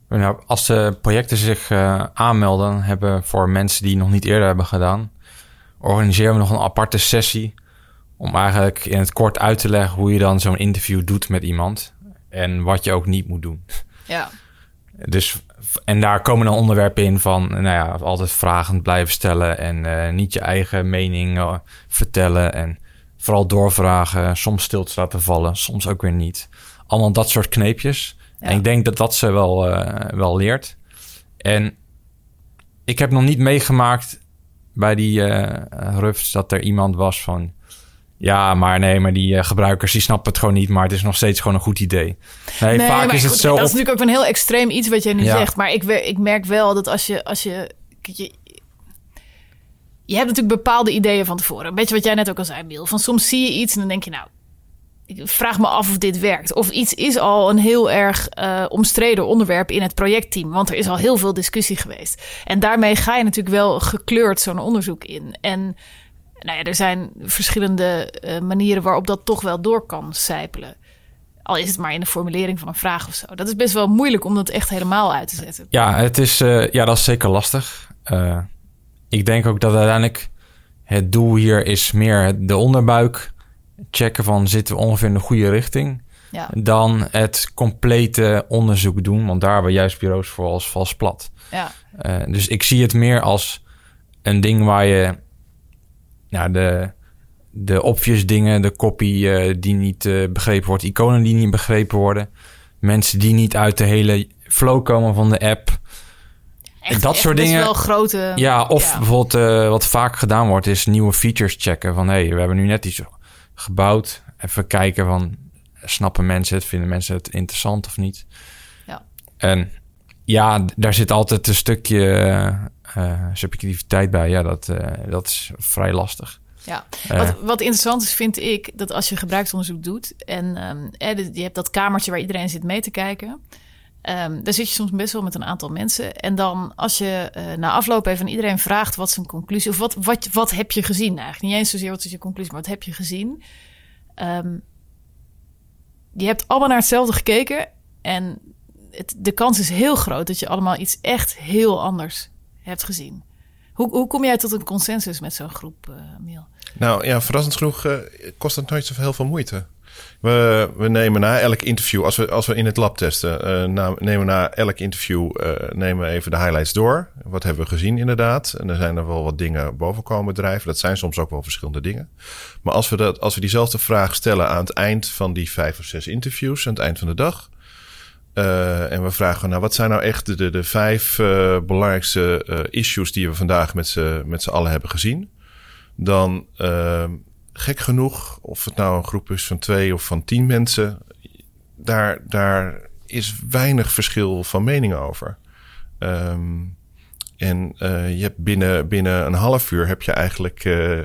Nou, als de projecten zich eh, aanmelden hebben voor mensen die nog niet eerder hebben gedaan, organiseren we nog een aparte sessie om eigenlijk in het kort uit te leggen hoe je dan zo'n interview doet met iemand en wat je ook niet moet doen. Ja, Dus, en daar komen dan onderwerpen in van, nou ja, altijd vragend blijven stellen en eh, niet je eigen mening eh, vertellen en vooral doorvragen, soms stil te laten vallen, soms ook weer niet. Allemaal dat soort kneepjes. Ja. En ik denk dat dat ze wel, eh, wel leert. En ik heb nog niet meegemaakt bij die rufts dat er iemand was van... Ja, maar nee, maar die eh, gebruikers die snappen het gewoon niet, maar het is nog steeds gewoon een goed idee. Nee, vaak is het zo. Dat is natuurlijk ook een heel extreem iets wat jij nu Ja. zegt. Maar ik, ik merk wel dat als je, als je, je... Je hebt natuurlijk bepaalde ideeën van tevoren. Een beetje wat jij net ook al zei, Biel. Van soms zie je iets en dan denk je, nou, ik vraag me af of dit werkt. Of iets is al een heel erg eh, omstreden onderwerp in het projectteam. Want er is al heel veel discussie geweest. En daarmee ga je natuurlijk wel gekleurd zo'n onderzoek in. En nou ja, er zijn verschillende eh, manieren waarop dat toch wel door kan sijpelen. Al is het maar in de formulering van een vraag of zo. Dat is best wel moeilijk om dat echt helemaal uit te zetten. Ja, het is, eh, ja, dat is zeker lastig. Eh, ik denk ook dat uiteindelijk het doel hier is meer de onderbuik checken van zitten we ongeveer in de goede richting. Ja, Dan het complete onderzoek doen, want daar hebben we juist bureaus voor als vals plat. ja, dus ik zie het meer als een ding waar je nou, de, de obvious dingen, de copy eh, die niet eh, begrepen wordt, iconen die niet begrepen worden, mensen die niet uit de hele flow komen van de app. echt, dat echt soort dingen- wel grote... Ja, of ja. bijvoorbeeld eh, wat vaak gedaan wordt, is nieuwe features checken. Van hé, hey, we hebben nu net iets gebouwd. Even kijken van, snappen mensen het? Vinden mensen het interessant of niet? Ja. En ja, daar zit altijd een stukje eh, subjectiviteit bij. Ja, dat, eh, dat is vrij lastig. Ja, Eh. wat, wat interessant is, vind ik, dat als je gebruiksonderzoek doet en de- je hebt dat kamertje waar iedereen zit mee te kijken, ehm, daar zit je soms best wel met een aantal mensen. En dan als je eh, na afloop even aan iedereen vraagt wat zijn conclusie of wat, wat, wat heb je gezien eigenlijk? Niet eens zozeer wat is je conclusie, maar wat heb je gezien? Ehm, je hebt allemaal naar hetzelfde gekeken En het, de kans is heel groot dat je allemaal iets echt heel anders hebt gezien. Hoe, hoe kom jij tot een consensus met zo'n groep, uh, Miel? Nou ja, verrassend genoeg uh, kost het nooit zoveel veel moeite. We, we nemen na elk interview, als we, als we in het lab testen, uh, na, nemen na elk interview nemen we even de highlights door. Wat hebben we gezien inderdaad? En er zijn er wel wat dingen boven komen drijven. Dat zijn soms ook wel verschillende dingen. Maar als we, dat, als we diezelfde vraag stellen aan het eind van die vijf of zes interviews, aan het eind van de dag, uh, en we vragen, nou, wat zijn nou echt de, de, vijf uh, belangrijkste uh, issues die we vandaag met z'n, met allen hebben gezien? Dan, gek genoeg, of het nou een groep is van twee of van tien mensen, daar, daar is weinig verschil van mening over. Um, en je hebt binnen, binnen een half uur heb je eigenlijk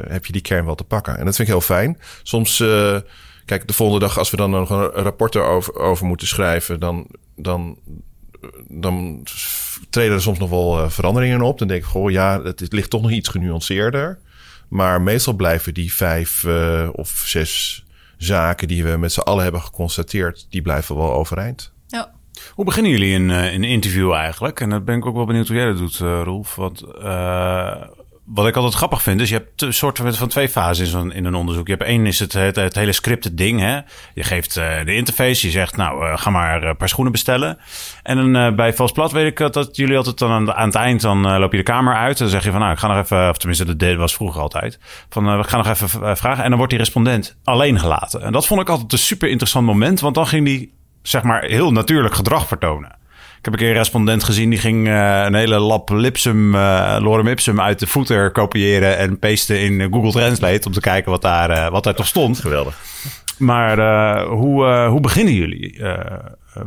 heb je die kern wel te pakken. En dat vind ik heel fijn. Soms Kijk, de volgende dag, als we dan nog een rapport erover over moeten schrijven, dan, dan, dan treden er soms nog wel eh, veranderingen op. Dan denk ik, goh, ja, het, ligt toch nog iets genuanceerder. Maar meestal blijven die vijf uh, of zes zaken die we met z'n allen hebben geconstateerd, die blijven wel overeind. Ja. Hoe beginnen jullie in uh, een interview eigenlijk? En dat ben ik ook wel benieuwd hoe jij dat doet, uh, Rolf. Want wat ik altijd grappig vind, is je hebt een soort van twee fases in, een onderzoek. Je hebt één is het, het, het hele scripted ding. Hè? Je geeft uh, de interface, je zegt nou uh, ga maar een paar schoenen bestellen. En dan bij Vals Plat weet ik dat jullie altijd dan aan, het eind dan loop je de kamer uit. En dan zeg je van nou ik ga nog even, of tenminste dat was vroeger altijd. Van we gaan nog even vragen. En dan wordt die respondent alleen gelaten. En dat vond ik altijd een super interessant moment, want dan ging die zeg maar heel natuurlijk gedrag vertonen. Ik heb een keer een respondent gezien die ging uh, een hele lap lipsum, uh, lorem ipsum uit de footer kopiëren en pasten in Google Translate om te kijken wat daar, uh, wat daar toch stond. Geweldig. Maar hoe, hoe beginnen jullie?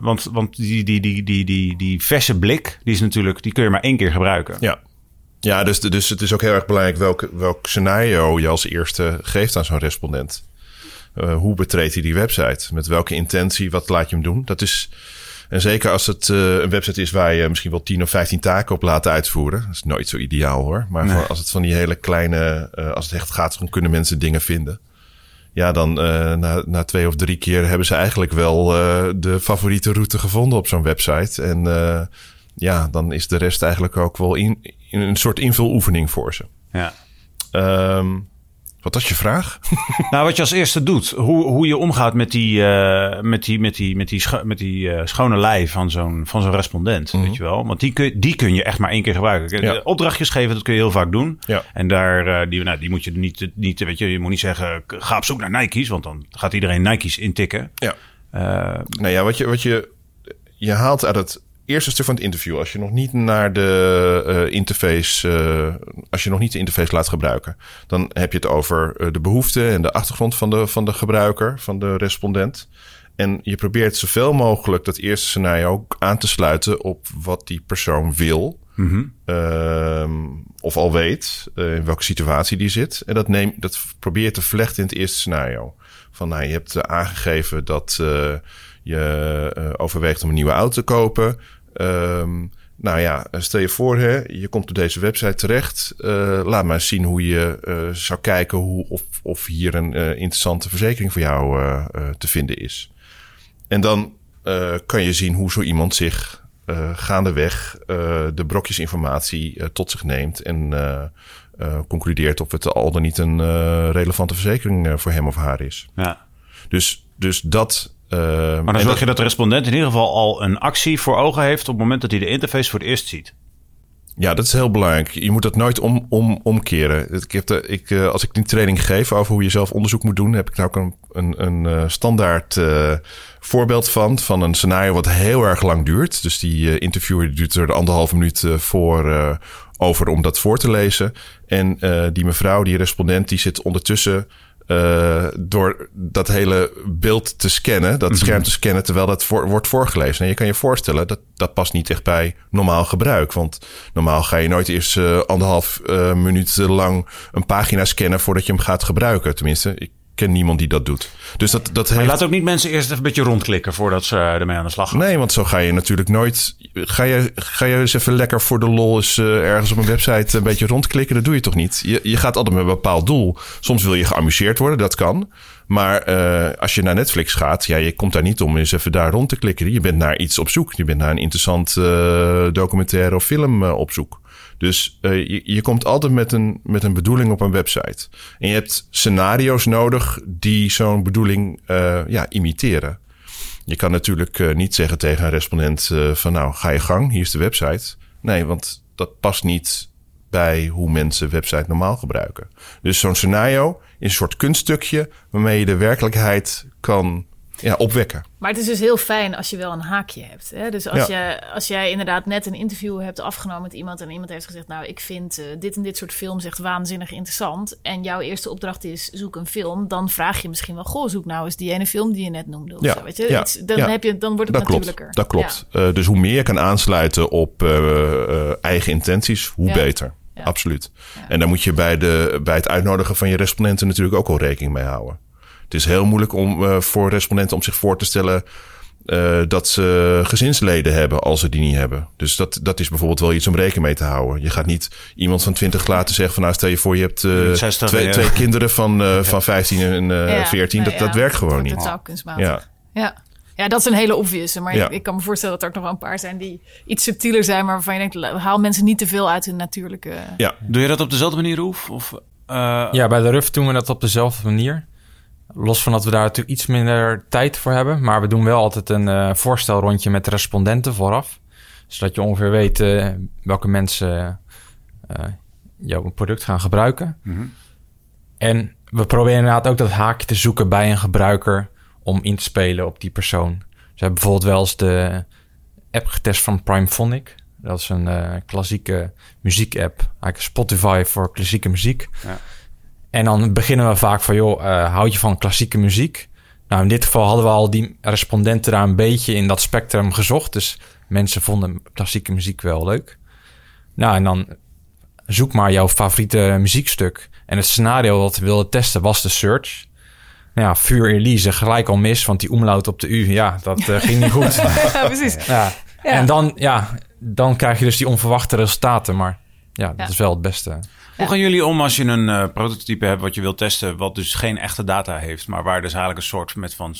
want want die, die, die, die, die, die verse blik, die is natuurlijk, die kun je maar één keer gebruiken. Ja. Ja, dus, dus het is ook heel erg belangrijk welk, welk scenario je als eerste geeft aan zo'n respondent. hoe betreedt hij die website? Met welke intentie? Wat laat je hem doen? Dat is en zeker als het uh, een website is waar je misschien wel 10 of 15 taken op laat uitvoeren. Dat is nooit zo ideaal hoor. Maar nee. als het van die hele kleine, uh, als het echt gaat om kunnen mensen dingen vinden. Ja, dan uh, na, na twee of drie keer hebben ze eigenlijk wel de favoriete route gevonden op zo'n website. En ja, dan is de rest eigenlijk ook wel in, in een soort invuloefening voor ze. Ja. Um, wat was je vraag? nou, wat je als eerste doet. Hoe, hoe je omgaat met die, uh, met die, met die, met die, scho met die uh, schone lei van zo'n, van zo'n respondent. Mm -hmm. Weet je wel? Want die kun, die kun je echt maar één keer gebruiken. Ja. Opdrachtjes geven, dat kun je heel vaak doen. Ja. En daar, uh, die, nou, die moet je niet, niet, weet je, je moet niet zeggen, ga op zoek naar Nike's. Want dan gaat iedereen Nike's intikken. Ja. nou ja, wat je, wat je, je haalt uit het eerste stuk van het interview, als je nog niet naar de uh, interface, uh, als je nog niet de interface laat gebruiken, dan heb je het over uh, de behoeften en de achtergrond van de, van de gebruiker, van de respondent. En je probeert zoveel mogelijk dat eerste scenario ook aan te sluiten op wat die persoon wil. Mm -hmm. of al weet in welke situatie die zit. En dat, neem, dat probeer je te vlechten in het eerste scenario. Van nou, je hebt aangegeven dat je overweegt om een nieuwe auto te kopen. Um, nou ja, stel je voor, hè, je komt op deze website terecht. Uh, laat maar zien hoe je uh, zou kijken hoe, of, of hier een uh, interessante verzekering voor jou te vinden is. En dan kan je zien hoe zo iemand zich gaandeweg de brokjes informatie tot zich neemt en concludeert of het al dan niet een relevante verzekering voor hem of haar is. Ja. Dus, dus dat maar dan zorg je dat de respondent in ieder geval al een actie voor ogen heeft op het moment dat hij de interface voor het eerst ziet. Ja, dat is heel belangrijk. Je moet dat nooit om, om, omkeren. Ik heb de, ik, uh, als ik die training geef over hoe je zelf onderzoek moet doen, heb ik nou ook een, een, een uh, standaard uh, voorbeeld van. Van een scenario wat heel erg lang duurt. Dus die interviewer duurt er anderhalf minuut voor over om dat voor te lezen. En die mevrouw, die respondent, die zit ondertussen uh, door dat hele beeld te scannen, dat scherm mhm. te scannen terwijl dat voor, wordt voorgelezen. En je kan je voorstellen dat dat past niet echt bij normaal gebruik. Want normaal ga je nooit eerst uh, anderhalf uh, minuut lang een pagina scannen voordat je hem gaat gebruiken. Tenminste, ik ken niemand die dat doet. Dus dat, dat Maar heeft... laat ook niet mensen eerst even een beetje rondklikken voordat ze eh, ermee aan de slag gaan. Nee, want zo ga je natuurlijk nooit. Ga je, ga je eens even lekker voor de lol eens eh, ergens op een website een beetje rondklikken? Dat doe je toch niet? Je, je gaat altijd met een bepaald doel. Soms wil je geamuseerd worden, dat kan. Maar eh, als je naar Netflix gaat, ja, je komt daar niet om eens even daar rond te klikken. Je bent naar iets op zoek. Je bent naar een interessant eh, documentaire of film op zoek. Dus eh, je, je komt altijd met een, met een bedoeling op een website. En je hebt scenario's nodig die zo'n bedoeling eh, ja, imiteren. Je kan natuurlijk eh, niet zeggen tegen een respondent van nou, ga je gang, hier is de website. Nee, want dat past niet bij hoe mensen website normaal gebruiken. Dus zo'n scenario is een soort kunststukje waarmee je de werkelijkheid kan ja, opwekken. Maar het is dus heel fijn als je wel een haakje hebt. Hè? Dus als, Ja. je, als jij inderdaad net een interview hebt afgenomen met iemand... en iemand heeft gezegd, nou, ik vind eh, dit en dit soort films echt waanzinnig interessant... en jouw eerste opdracht is, zoek een film... dan vraag je misschien wel, goh, zoek nou eens die ene film die je net noemde. Of Ja, zo, weet je? ja, Iets- dan, heb je, dan wordt het Dat klopt. natuurlijker. Dat klopt. Eh, dus hoe meer je kan aansluiten op eh, eigen intenties, hoe beter. Absoluut. En daar moet je bij, de, bij het uitnodigen van je respondenten natuurlijk ook al rekening mee houden. Het is heel moeilijk om eh, voor respondenten om zich voor te stellen eh, dat ze gezinsleden hebben als ze die niet hebben. Dus dat, dat is bijvoorbeeld wel iets om rekening mee te houden. Je gaat niet iemand van 20 laten zeggen van nou stel je voor je hebt eh, 60, twee, ja. twee kinderen van, eh, van 15 en eh, Ja, 14. nou dat, ja, dat werkt gewoon niet. totaal kunstmatig. Ja. Ja. ja, dat is een hele obvious. Maar Ja. ik, ik kan me voorstellen dat er ook nog wel een paar zijn... die iets subtieler zijn, maar waarvan je denkt... haal mensen niet te veel uit hun natuurlijke... ja, Doe je dat op dezelfde manier, Roef? Of, eh, Ja, bij de RUF doen we dat op dezelfde manier. Los van dat we daar natuurlijk iets minder tijd voor hebben. Maar we doen wel altijd een eh, voorstelrondje met de respondenten vooraf. Zodat je ongeveer weet eh, welke mensen eh, jouw product gaan gebruiken. Mhm. En we proberen inderdaad ook dat haakje te zoeken bij een gebruiker om in te spelen op die persoon. Dus we hebben bijvoorbeeld wel eens de app getest van Primephonic. Dat is een klassieke muziek-app. Eigenlijk Spotify voor klassieke muziek. Ja. En dan beginnen we vaak van, joh, eh, houd je van klassieke muziek? Nou, in dit geval hadden we al die respondenten daar een beetje in dat spectrum gezocht. Dus mensen vonden klassieke muziek wel leuk. Nou, en dan zoek maar jouw favoriete muziekstuk. En het scenario dat we wilden testen was de search. Nou ja, vuur Elise gelijk al mis, want die omlaut op de U, ja, dat eh, ging niet goed. ja, precies. ja. Ja. En dan, ja, dan krijg je dus die onverwachte resultaten. Maar ja, dat Ja. is wel het beste. Hoe gaan jullie om als je een eh, prototype hebt wat je wilt testen, wat dus geen echte data heeft, maar waar dus eigenlijk een soort met van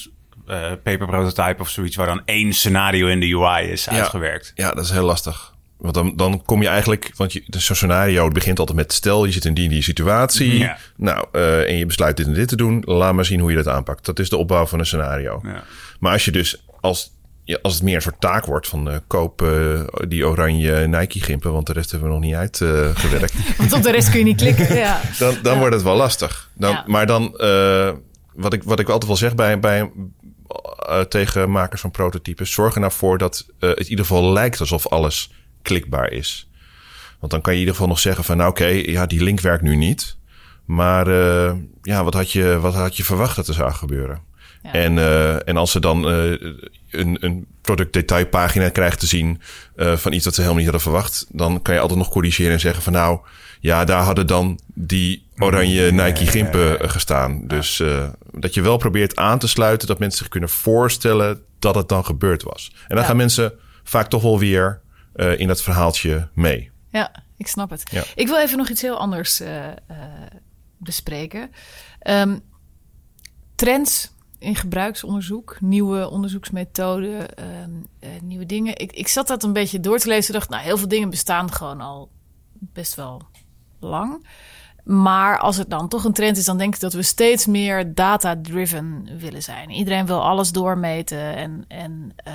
eh paper prototype of zoiets, waar dan één scenario in de UI is Ja. uitgewerkt? Ja, dat is heel lastig. Want dan, dan kom je eigenlijk, want je, dus zo'n scenario het begint altijd met stel je zit in die die situatie. Ja. Nou, eh, en je besluit dit en dit te doen. Laat maar zien hoe je dat aanpakt. Dat is de opbouw van een scenario. Ja. Maar als je dus, als, ja, als het meer een soort taak wordt van eh, koop eh, die oranje Nike gimpen, want de rest hebben we nog niet uitgewerkt. Want op de rest kun je niet klikken. Ja. dan, dan wordt het wel lastig. Dan. Maar dan, eh, wat, ik, wat ik altijd wel zeg bij, bij, eh, tegen makers van prototypes, zorg er nou voor dat eh, het in ieder geval lijkt alsof alles klikbaar is. Want dan kan je in ieder geval nog zeggen van, nou oké, ja, die link werkt nu niet. Maar eh, ja, wat had, je, wat had je verwacht dat er zou gebeuren? Ja. En, eh, en als ze dan eh, een, een productdetailpagina krijgt te zien eh, van iets dat ze helemaal niet hadden verwacht, dan kan je altijd nog corrigeren en zeggen van nou, ja, daar hadden dan die oranje Nike gimpen gestaan. Dus eh, dat je wel probeert aan te sluiten dat mensen zich kunnen voorstellen dat het dan gebeurd was. En dan Ja. gaan mensen vaak toch wel weer eh, in dat verhaaltje mee. Ja, ik snap het. Ja. Ik wil even nog iets heel anders eh, eh, bespreken. Ehm, trends in gebruiksonderzoek, nieuwe onderzoeksmethoden, ehm, eh, nieuwe dingen. Ik, ik zat dat een beetje door te lezen en dacht, nou, heel veel dingen bestaan gewoon al best wel lang. Maar als het dan toch een trend is, dan denk ik dat we steeds meer data-driven willen zijn. Iedereen wil alles doormeten en, en eh,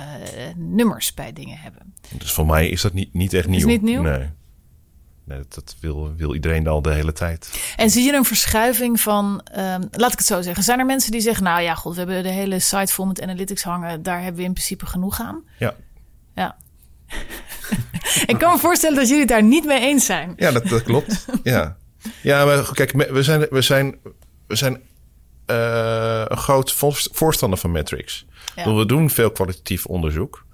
nummers bij dingen hebben. Dus voor mij is dat niet, niet echt nieuw. niet nieuw? Nee. Nee dat, dat wil, wil iedereen al de hele tijd. En zie je een verschuiving van, ehm, laat ik het zo zeggen, zijn er mensen die zeggen, nou ja, god, we hebben de hele site vol met analytics hangen, daar hebben we in principe genoeg aan? Ja, Ja. ik kan me voorstellen dat jullie het daar niet mee eens zijn. Ja, dat, dat klopt. ja. ja, maar kijk, we zijn, we zijn, we zijn eh, een groot voorst- voorstander van metrics. Ja. We doen veel kwalitatief onderzoek.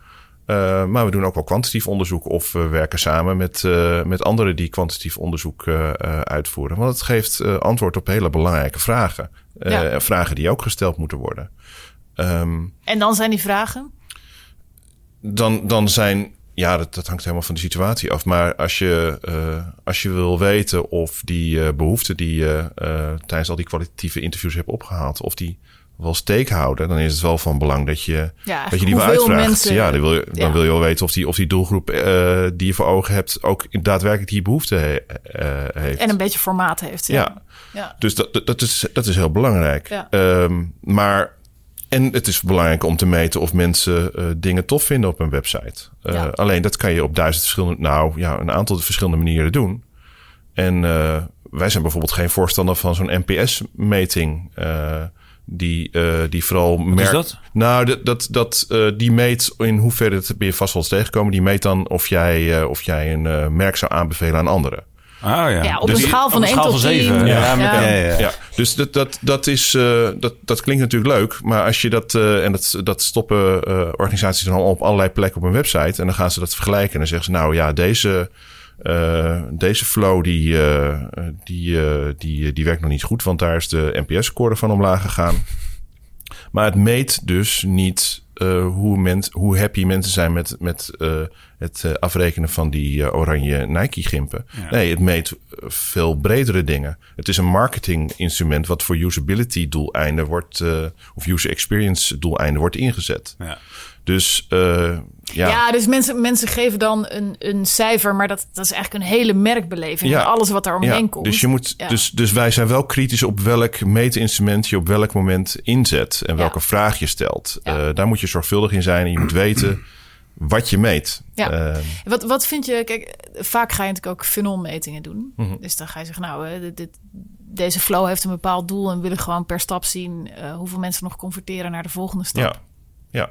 Uh, maar we doen ook wel kwantitatief onderzoek of we werken samen met, uh, met anderen die kwantitatief onderzoek uh, uitvoeren. Want het geeft antwoord op hele belangrijke vragen. Ja. Vragen die ook gesteld moeten worden. Um, en dan zijn die vragen? Dan, dan zijn ja, dat, dat, hangt helemaal van de situatie af. Maar als je, als je wil weten of die behoeften die je tijdens al die kwalitatieve interviews hebt opgehaald, of die wel steek houden, dan is het wel van belang dat je, ja, dat je die wel uitvraagt. Mensen, ja, dan wil, je, dan wil je wel weten of die, of die doelgroep die je voor ogen hebt ook daadwerkelijk die behoefte he, heeft. En een beetje formaat heeft. Ja. ja. Dus dat, dat, is, dat is heel belangrijk. Um, maar en het is belangrijk om te meten of mensen uh, dingen tof vinden op een website. Uh, Alleen dat kan je op duizend verschillende, nou ja, een aantal verschillende manieren doen. En uh, wij zijn bijvoorbeeld geen voorstander van zo'n NPS-meting. Die, die vooral merkt. Is dat? Nou, dat, dat, dat die meet in hoeverre het ben je vast wel eens tegenkomen. Die meet dan of jij, of jij een merk zou aanbevelen aan anderen. Ah, ja. ja, op dus een schaal van 1 tot 10. Ja, ja. ja, ja. Dus dat, dat, dat, is, uh, dat, dat klinkt natuurlijk leuk. Maar als je dat... Uh, en dat, dat stoppen uh, organisaties dan op allerlei plekken op een website. En dan gaan ze dat vergelijken. En dan zeggen ze... Nou ja, deze... deze flow die, die, die, die werkt nog niet goed, want daar is de NPS-score van omlaag gegaan. Maar het meet dus niet hoe, ment, hoe happy mensen zijn met, met het afrekenen van die oranje Nike-gimpen. Ja. Nee, het meet veel bredere dingen. Het is een marketing-instrument wat voor usability-doeleinden wordt, of user experience-doeleinden wordt ingezet. Ja. Dus uh, ja. Ja, dus mensen, mensen geven dan een, een cijfer, maar dat, dat is eigenlijk een hele merkbeleving. Ja. Alles wat daar omheen ja. komt. Dus, je moet, ja. dus, dus wij zijn wel kritisch op welk meetinstrument je op welk moment inzet en welke vraag je stelt. Uh, daar moet je zorgvuldig in zijn en je moet weten wat je meet. Ja. Uh, wat, wat vind je, kijk, vaak ga je natuurlijk ook funnelmetingen doen. -hmm. Dus dan ga je zeggen, nou, dit, dit, deze flow heeft een bepaald doel en willen gewoon per stap zien hoeveel mensen nog converteren naar de volgende stap. Ja, ja.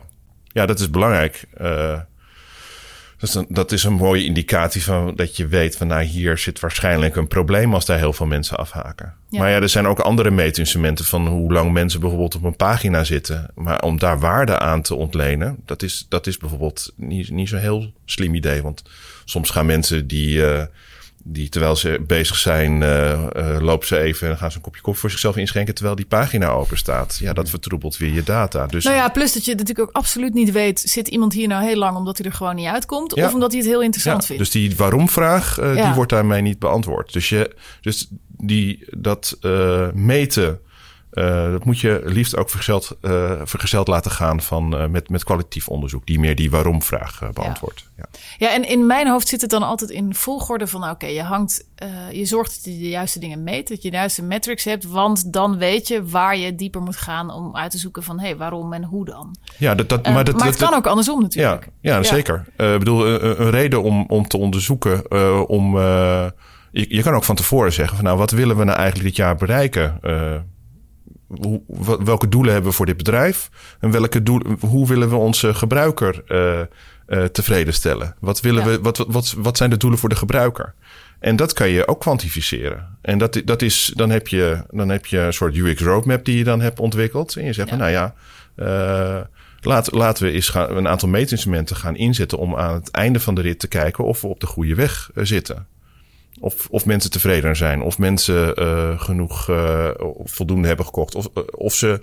Ja, dat is belangrijk. Uh, dus dat is een mooie indicatie van dat je weet van nou hier zit waarschijnlijk een probleem als daar heel veel mensen afhaken. Ja. Maar ja, er zijn ook andere meetinstrumenten van hoe lang mensen bijvoorbeeld op een pagina zitten. Maar om daar waarde aan te ontlenen, dat is, dat is bijvoorbeeld niet, niet zo'n heel slim idee. Want soms gaan mensen die uh, die terwijl ze bezig zijn, uh, uh, lopen ze even en gaan ze een kopje koffie voor zichzelf inschenken terwijl die pagina open staat. Ja, dat vertroebelt weer je data. Dus, nou ja, plus dat je natuurlijk ook absoluut niet weet, zit iemand hier nou heel lang omdat hij er gewoon niet uitkomt ja. of omdat hij het heel interessant ja, vindt. Dus die waarom-vraag, uh, ja. die wordt daarmee niet beantwoord. Dus, je, dus die, dat meten uh, dat moet je liefst ook vergezeld, uh, vergezeld laten gaan van, uh, met, met kwalitatief onderzoek, die meer die waarom-vraag beantwoordt. Ja. ja. Ja. en in mijn hoofd zit het dan altijd in volgorde van: oké, okay, je hangt, je zorgt dat je de juiste dingen meet, dat je de juiste metrics hebt, want dan weet je waar je dieper moet gaan om uit te zoeken van: hé, hey, waarom en hoe dan. Ja, dat, dat, maar, dat, maar het dat, kan ook andersom natuurlijk. Ja, ja, zeker. Ik bedoel, een, reden om, om te onderzoeken, om. Je, je, kan ook van tevoren zeggen van nou, wat willen we nou eigenlijk dit jaar bereiken? Hoe, welke doelen hebben we voor dit bedrijf? En welke doelen, hoe willen we onze gebruiker uh, uh, tevreden stellen? Wat, willen ja. we, wat, wat, wat zijn de doelen voor de gebruiker? En dat kan je ook kwantificeren. En dat, dat is, dan, heb je, dan heb je een soort UX roadmap die je dan hebt ontwikkeld. En je zegt, ja. van, nou ja, uh, laat, laten we eens gaan, een aantal meetinstrumenten gaan inzetten om aan het einde van de rit te kijken of we op de goede weg zitten. Of, of mensen tevreden zijn, of mensen uh, genoeg uh, voldoende hebben gekocht, of, uh, of ze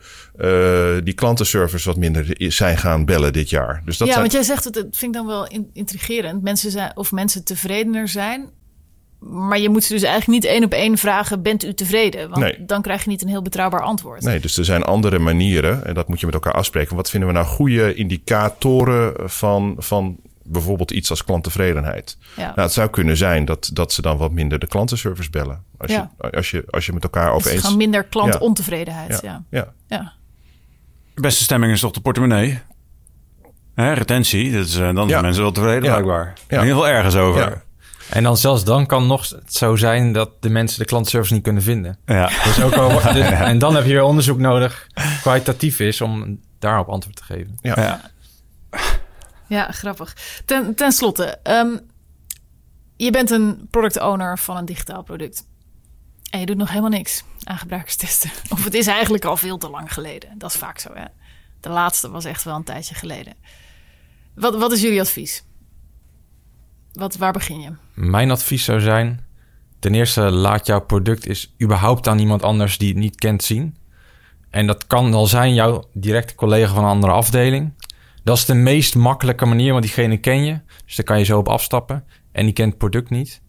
die klantenservice wat minder zijn gaan bellen dit jaar. Dus dat ja, zijn... want jij zegt het, dat vind ik dan wel intrigerend. Mensen zijn, of mensen tevredener zijn. Maar je moet ze dus eigenlijk niet één op één vragen: bent u tevreden? Want nee. dan krijg je niet een heel betrouwbaar antwoord. Nee, dus er zijn andere manieren en dat moet je met elkaar afspreken. Wat vinden we nou goede indicatoren van, van bijvoorbeeld iets als klanttevredenheid. Ja. Nou, het zou kunnen zijn dat, dat ze dan wat minder de klantenservice bellen. Als, ja. je, als, je, als je met elkaar over eens... Gewoon minder klantontevredenheid, ja. Ja. ja. De beste stemming is toch de portemonnee? Hè, retentie, dat is, uh, dan zijn mensen wel tevreden blijkbaar. In ieder geval ergens over. En dan zelfs dan kan nog zo zijn dat de mensen de klantenservice niet kunnen vinden. Ja. Dus ook al, dus, en dan heb je weer onderzoek nodig, kwalitatief is, om daarop antwoord te geven. Ja. Ja, grappig. Ten, ten slotte, um, je bent een product owner van een digitaal product. En je doet nog helemaal niks aan gebruikerstesten. Of het is eigenlijk al veel te lang geleden. Dat is vaak zo, hè. De laatste was echt wel een tijdje geleden. Wat, wat is jullie advies? Wat, waar begin je? Mijn advies zou zijn: ten eerste, laat jouw product is überhaupt aan iemand anders die het niet kent zien. En dat kan al zijn jouw directe collega van een andere afdeling. Dat is de meest makkelijke manier, want diegene ken je. Dus daar kan je zo op afstappen. En die kent het product niet.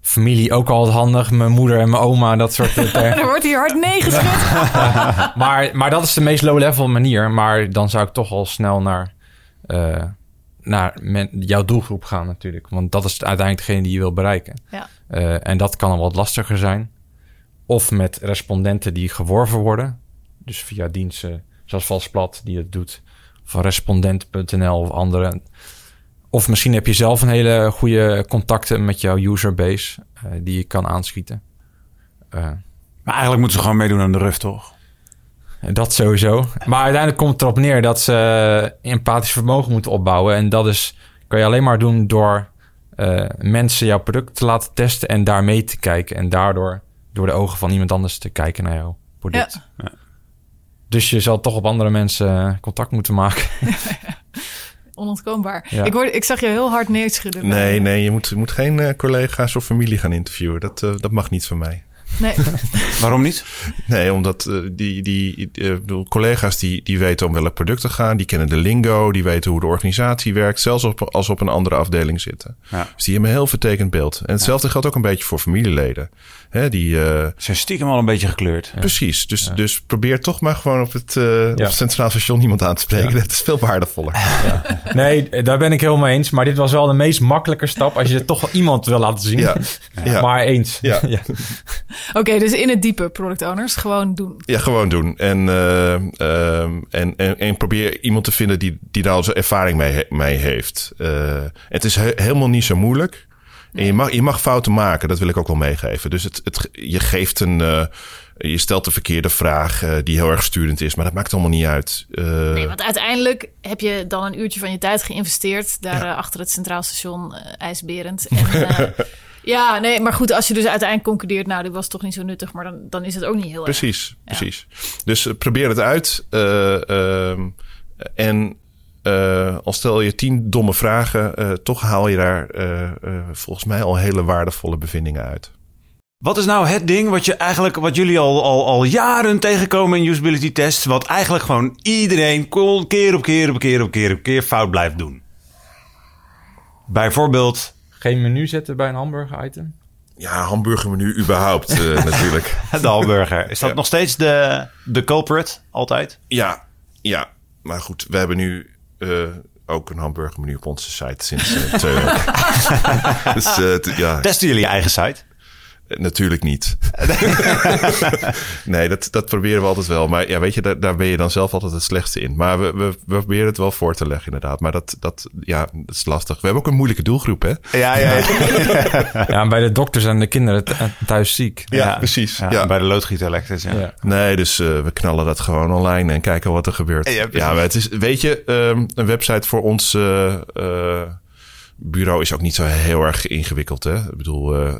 Familie ook altijd handig. Mijn moeder en mijn oma, dat soort dingen. Er wordt hier hard nee geschud. maar, maar dat is de meest low-level manier. Maar dan zou ik toch al snel naar, eh, naar men, jouw doelgroep gaan natuurlijk. Want dat is uiteindelijk degene die je wil bereiken. Ja. Eh, en dat kan al wat lastiger zijn. Of met respondenten die geworven worden. Dus via diensten zoals Valsplat die het doet. Van respondent.nl of andere. Of misschien heb je zelf een hele goede contacten met jouw userbase eh, die je kan aanschieten. Eh, Maar eigenlijk moeten ze gewoon meedoen aan de RUF, toch? dat sowieso. Maar uiteindelijk komt het erop neer dat ze empathisch vermogen moeten opbouwen. En dat is, kan je alleen maar doen door eh, mensen jouw product te laten testen en daar mee te kijken. En daardoor door de ogen van iemand anders te kijken naar jouw product. Ja. Dus je zal toch op andere mensen eh, contact moeten maken. Onontkoombaar. Ja. Ik, hoorde, ik zag je heel hard neerschudden. Nee, nee, je moet, je moet geen eh, collega's of familie gaan interviewen. Dat, eh, dat mag niet van mij. Nee. Waarom niet? Nee, omdat eh, die, die eh, collega's die, die weten om welk product te gaan. Die kennen de lingo, die weten hoe de organisatie werkt. Zelfs op, als ze op een andere afdeling zitten. Ja. Dus die hebben een heel vertekend beeld. En hetzelfde geldt ook een beetje voor familieleden. Hè, die, eh, Ze zijn stiekem al een beetje gekleurd. Precies. Dus, dus probeer toch maar gewoon op het, eh, op het Centraal Station iemand aan te spreken. Dat is veel waardevoller. Nee, daar ben ik helemaal mee eens. Maar dit was wel de meest makkelijke stap als je het toch wel iemand wil laten zien. Ja, ja. Maar eens. Ja. Oké, dus in het diepe product owners. Gewoon doen. Ja, gewoon doen. En, eh, ehm, en, en, en probeer iemand te vinden die, die daar al zijn ervaring mee, mee heeft. Eh, het is he- helemaal niet zo moeilijk. En je mag, je mag fouten maken, dat wil ik ook wel meegeven. Dus het, het, je geeft een. eh, je stelt de verkeerde vraag eh, die heel erg sturend is, maar dat maakt allemaal niet uit. Eh, Nee, want uiteindelijk heb je dan een uurtje van je tijd geïnvesteerd. Daar eh, achter het Centraal Station, eh IJsberend. En, eh, ja, nee, maar goed, als je dus uiteindelijk concludeert... nou, dit was toch niet zo nuttig, maar dan, dan is het ook niet heel erg. Precies, precies. Dus eh, probeer het uit. eh, ehm, en eh, al stel je tien domme vragen, eh, toch haal je daar eh, eh, volgens mij al hele waardevolle bevindingen uit. Wat is nou het ding wat, je eigenlijk, wat jullie al, al, al jaren tegenkomen in usability tests... wat eigenlijk gewoon iedereen keer op keer op keer op keer op keer fout blijft doen? Bijvoorbeeld Geen menu zetten bij een hamburger item. Ja, hamburgermenu überhaupt eh, natuurlijk. de hamburger. Is dat Ja. nog steeds de, de culprit altijd? Ja, ja. Maar goed, we hebben nu eh, ook een hamburgermenu op onze site sinds twee weken. dus t- ja, Testen jullie je eigen site? Eh, Natuurlijk niet. nee, dat, dat proberen we altijd wel. Maar ja, weet je, daar, daar ben je dan zelf altijd het slechtste in. Maar we, we, we proberen het wel voor te leggen, inderdaad. Maar dat, dat, ja, dat is lastig. We hebben ook een moeilijke doelgroep, hè? Ja, ja, ja. Bij de dokters en de kinderen th- thuis ziek. Ja, precies. Ja, Ja. Bij de loodgieter elektrisch, ja. Ja. Nee, dus eh, we knallen dat gewoon online en kijken wat er gebeurt. Ja, Ja, precies. maar het is, weet je, ehm, een website voor ons eh, eh, bureau is ook niet zo heel erg ingewikkeld. Hè? Ik bedoel, eh,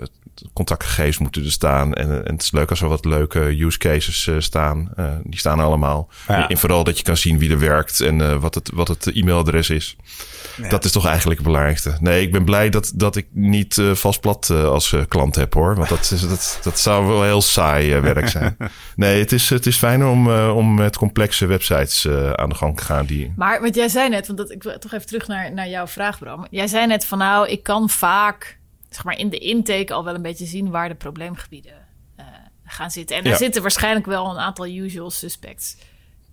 contactgegevens moeten er staan. En, en het is leuk als er wat leuke use cases eh, staan. Eh, die staan allemaal. Ja. En vooral dat je kan zien wie er werkt en eh, wat, het, wat het e-mailadres is. Dat is toch eigenlijk het belangrijkste. Nee, ik ben blij dat, dat ik niet eh vastplat eh, als eh, klant heb hoor. Want dat, is, dat, dat zou wel heel saai eh, werk zijn. Nee, het is, het is fijner om, eh, om met complexe websites eh, aan de gang te gaan. Die... Maar want jij zei net, want dat, ik wil toch even terug naar, naar jouw vraag, Bram. Jij zei net van nou, ik kan vaak zeg maar, in de intake al wel een beetje zien waar de probleemgebieden eh, gaan zitten. En er Ja. zitten waarschijnlijk wel een aantal usual suspects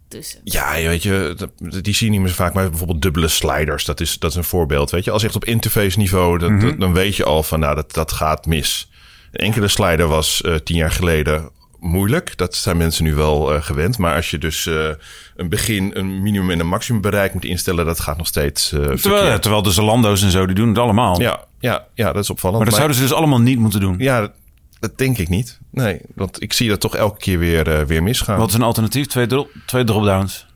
tussen. Ja, weet je, die zie je niet meer zo vaak. Maar bijvoorbeeld dubbele sliders, dat is, dat is een voorbeeld. Weet je, als je echt op interface niveau, dat, dat- dan weet je al van nou, dat, dat gaat mis. Een enkele slider was eh, tien jaar geleden moeilijk. Dat zijn mensen nu wel eh, gewend. Maar als je dus eh, een begin, een minimum en een maximum bereik moet instellen, dat gaat nog steeds eh Terwijl, terwijl de Zalando's en zo, die doen het allemaal. Ja, ja, ja, dat is opvallend. Maar dat zouden ze dus allemaal niet moeten doen. Ja, dat, denk ik niet. Nee, want ik zie dat toch elke keer weer, weer misgaan. Wat is een alternatief? Twee, drop, twee dropdowns.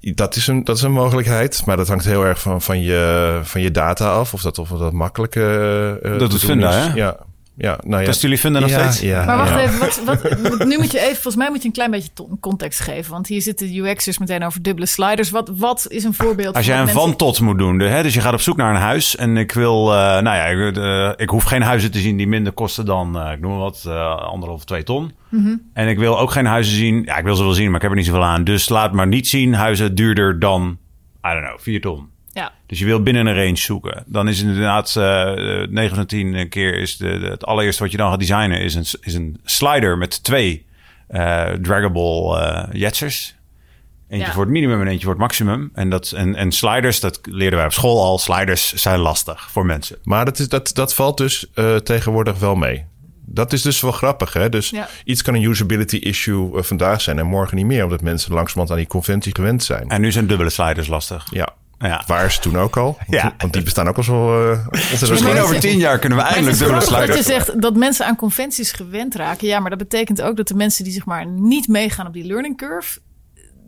Dat is, een, dat is een mogelijkheid, maar dat hangt heel erg van, van, je, van je data af. Of dat, of dat makkelijk eh, Dat doet Funda, is. hè? Ja, ja, nou ja. Testen jullie vinden nog ja, steeds? Ja, Maar wacht ja. even, wat, wat, nu moet je even, volgens mij moet je een klein beetje context geven. Want hier zitten de UX'ers meteen over dubbele sliders. Wat, wat is een voorbeeld Als jij een van tot moet doen, de- hè, dus je gaat op zoek naar een huis en ik wil, eh, nou ja, ik, eh, ik hoef geen huizen te zien die minder kosten dan, eh, ik noem maar wat, eh, anderhalf of twee ton. Mhm. En ik wil ook geen huizen zien, ja, ik wil ze wel zien, maar ik heb er niet zoveel aan. Dus laat maar niet zien huizen duurder dan, I don't know, vier ton. Ja, Dus je wil binnen een range zoeken. Dan is het inderdaad eh 9 van 10 keer is de, de- het allereerste wat je dan gaat designen is een, is een slider met twee eh draggable eh jetsers. Eentje Ja. voor het minimum en eentje voor het maximum. En, dat, en, en sliders, dat leerden wij op school al. Sliders zijn lastig voor mensen. Maar dat, is, dat, dat valt dus eh, tegenwoordig wel mee. Dat is dus wel grappig. Hè? Dus Ja. iets kan een usability issue vandaag zijn en morgen niet meer. Omdat mensen langzamerhand aan die conventie gewend zijn. En nu zijn dubbele sliders lastig. Ja, Ja. waren ze toen ook al. Ja. Want die bestaan ook al zo... eh, ontzettend Misschien over tien jaar kunnen we eindelijk dubbele grappig dat je zegt dat mensen aan conventies gewend raken. Ja, maar dat betekent ook dat de mensen die zeg maar niet meegaan op die learning curve...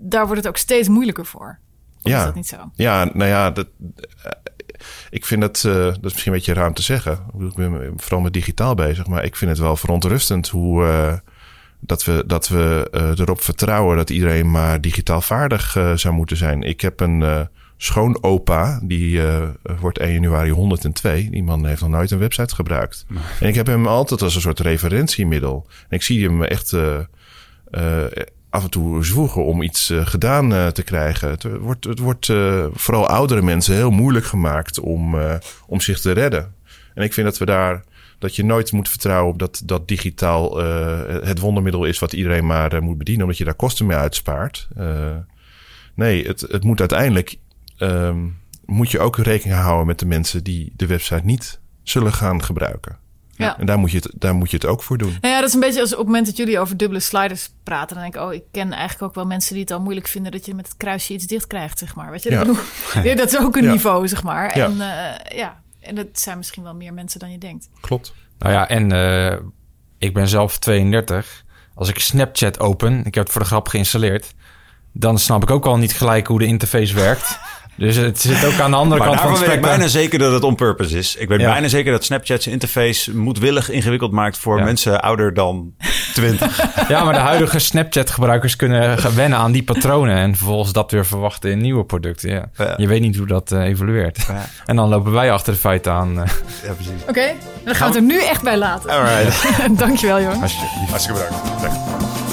daar wordt het ook steeds moeilijker voor. Of Ja. is dat niet zo? Ja, nou ja, dat, eh, ik vind dat, eh, dat is misschien een beetje ruim te zeggen. Ik ben vooral met digitaal bezig, maar ik vind het wel verontrustend hoe eh, dat we, dat we erop vertrouwen dat iedereen maar digitaal vaardig zou moeten zijn. Ik heb een eh schoonopa, die eh, wordt 1 januari 102. Die man heeft nog nooit een website gebruikt. En ik heb hem altijd als een soort referentiemiddel. En ik zie hem echt eh, af en toe zwoegen om iets gedaan te krijgen. Het wordt, het wordt vooral oudere mensen heel moeilijk gemaakt om, om zich te redden. En ik vind dat we daar dat je nooit moet vertrouwen op dat, dat digitaal het wondermiddel is wat iedereen maar moet bedienen, omdat je daar kosten mee uitspaart. Nee, het, het moet uiteindelijk ehm, moet je ook rekening houden met de mensen die de website niet zullen gaan gebruiken. Ja. En daar moet, je het, daar moet je het ook voor doen. Nou ja, dat is een beetje als op het moment dat jullie over dubbele sliders praten. Dan denk ik, oh, ik ken eigenlijk ook wel mensen die het al moeilijk vinden dat je met het kruisje iets dicht krijgt, zeg maar. Weet je, Ja. Bedoel, ja, dat is ook een Ja. niveau, zeg maar. Ja. En eh, ja, en dat zijn misschien wel meer mensen dan je denkt. Klopt. Nou ja, en eh, ik ben zelf 32. Als ik Snapchat open, ik heb het voor de grap geïnstalleerd, dan snap ik ook al niet gelijk hoe de interface werkt. Dus het zit ook aan de andere Maar kant van het weet ik spectrum. bijna zeker dat het on purpose is. Ik weet Ja. bijna zeker dat Snapchat zijn interface moedwillig ingewikkeld maakt voor Ja. mensen ouder dan 20. Ja, maar de huidige Snapchat-gebruikers kunnen wennen aan die patronen en vervolgens dat weer verwachten in nieuwe producten. Ja. Ja. Je weet niet hoe dat eh, evolueert. Ja. En dan lopen wij achter de feiten aan. eh, ja, precies. Oké, dan gaan we het er nu echt bij laten. All right. Dankjewel, jongen. alsjeblieft. Hartstikke bedankt. Dank.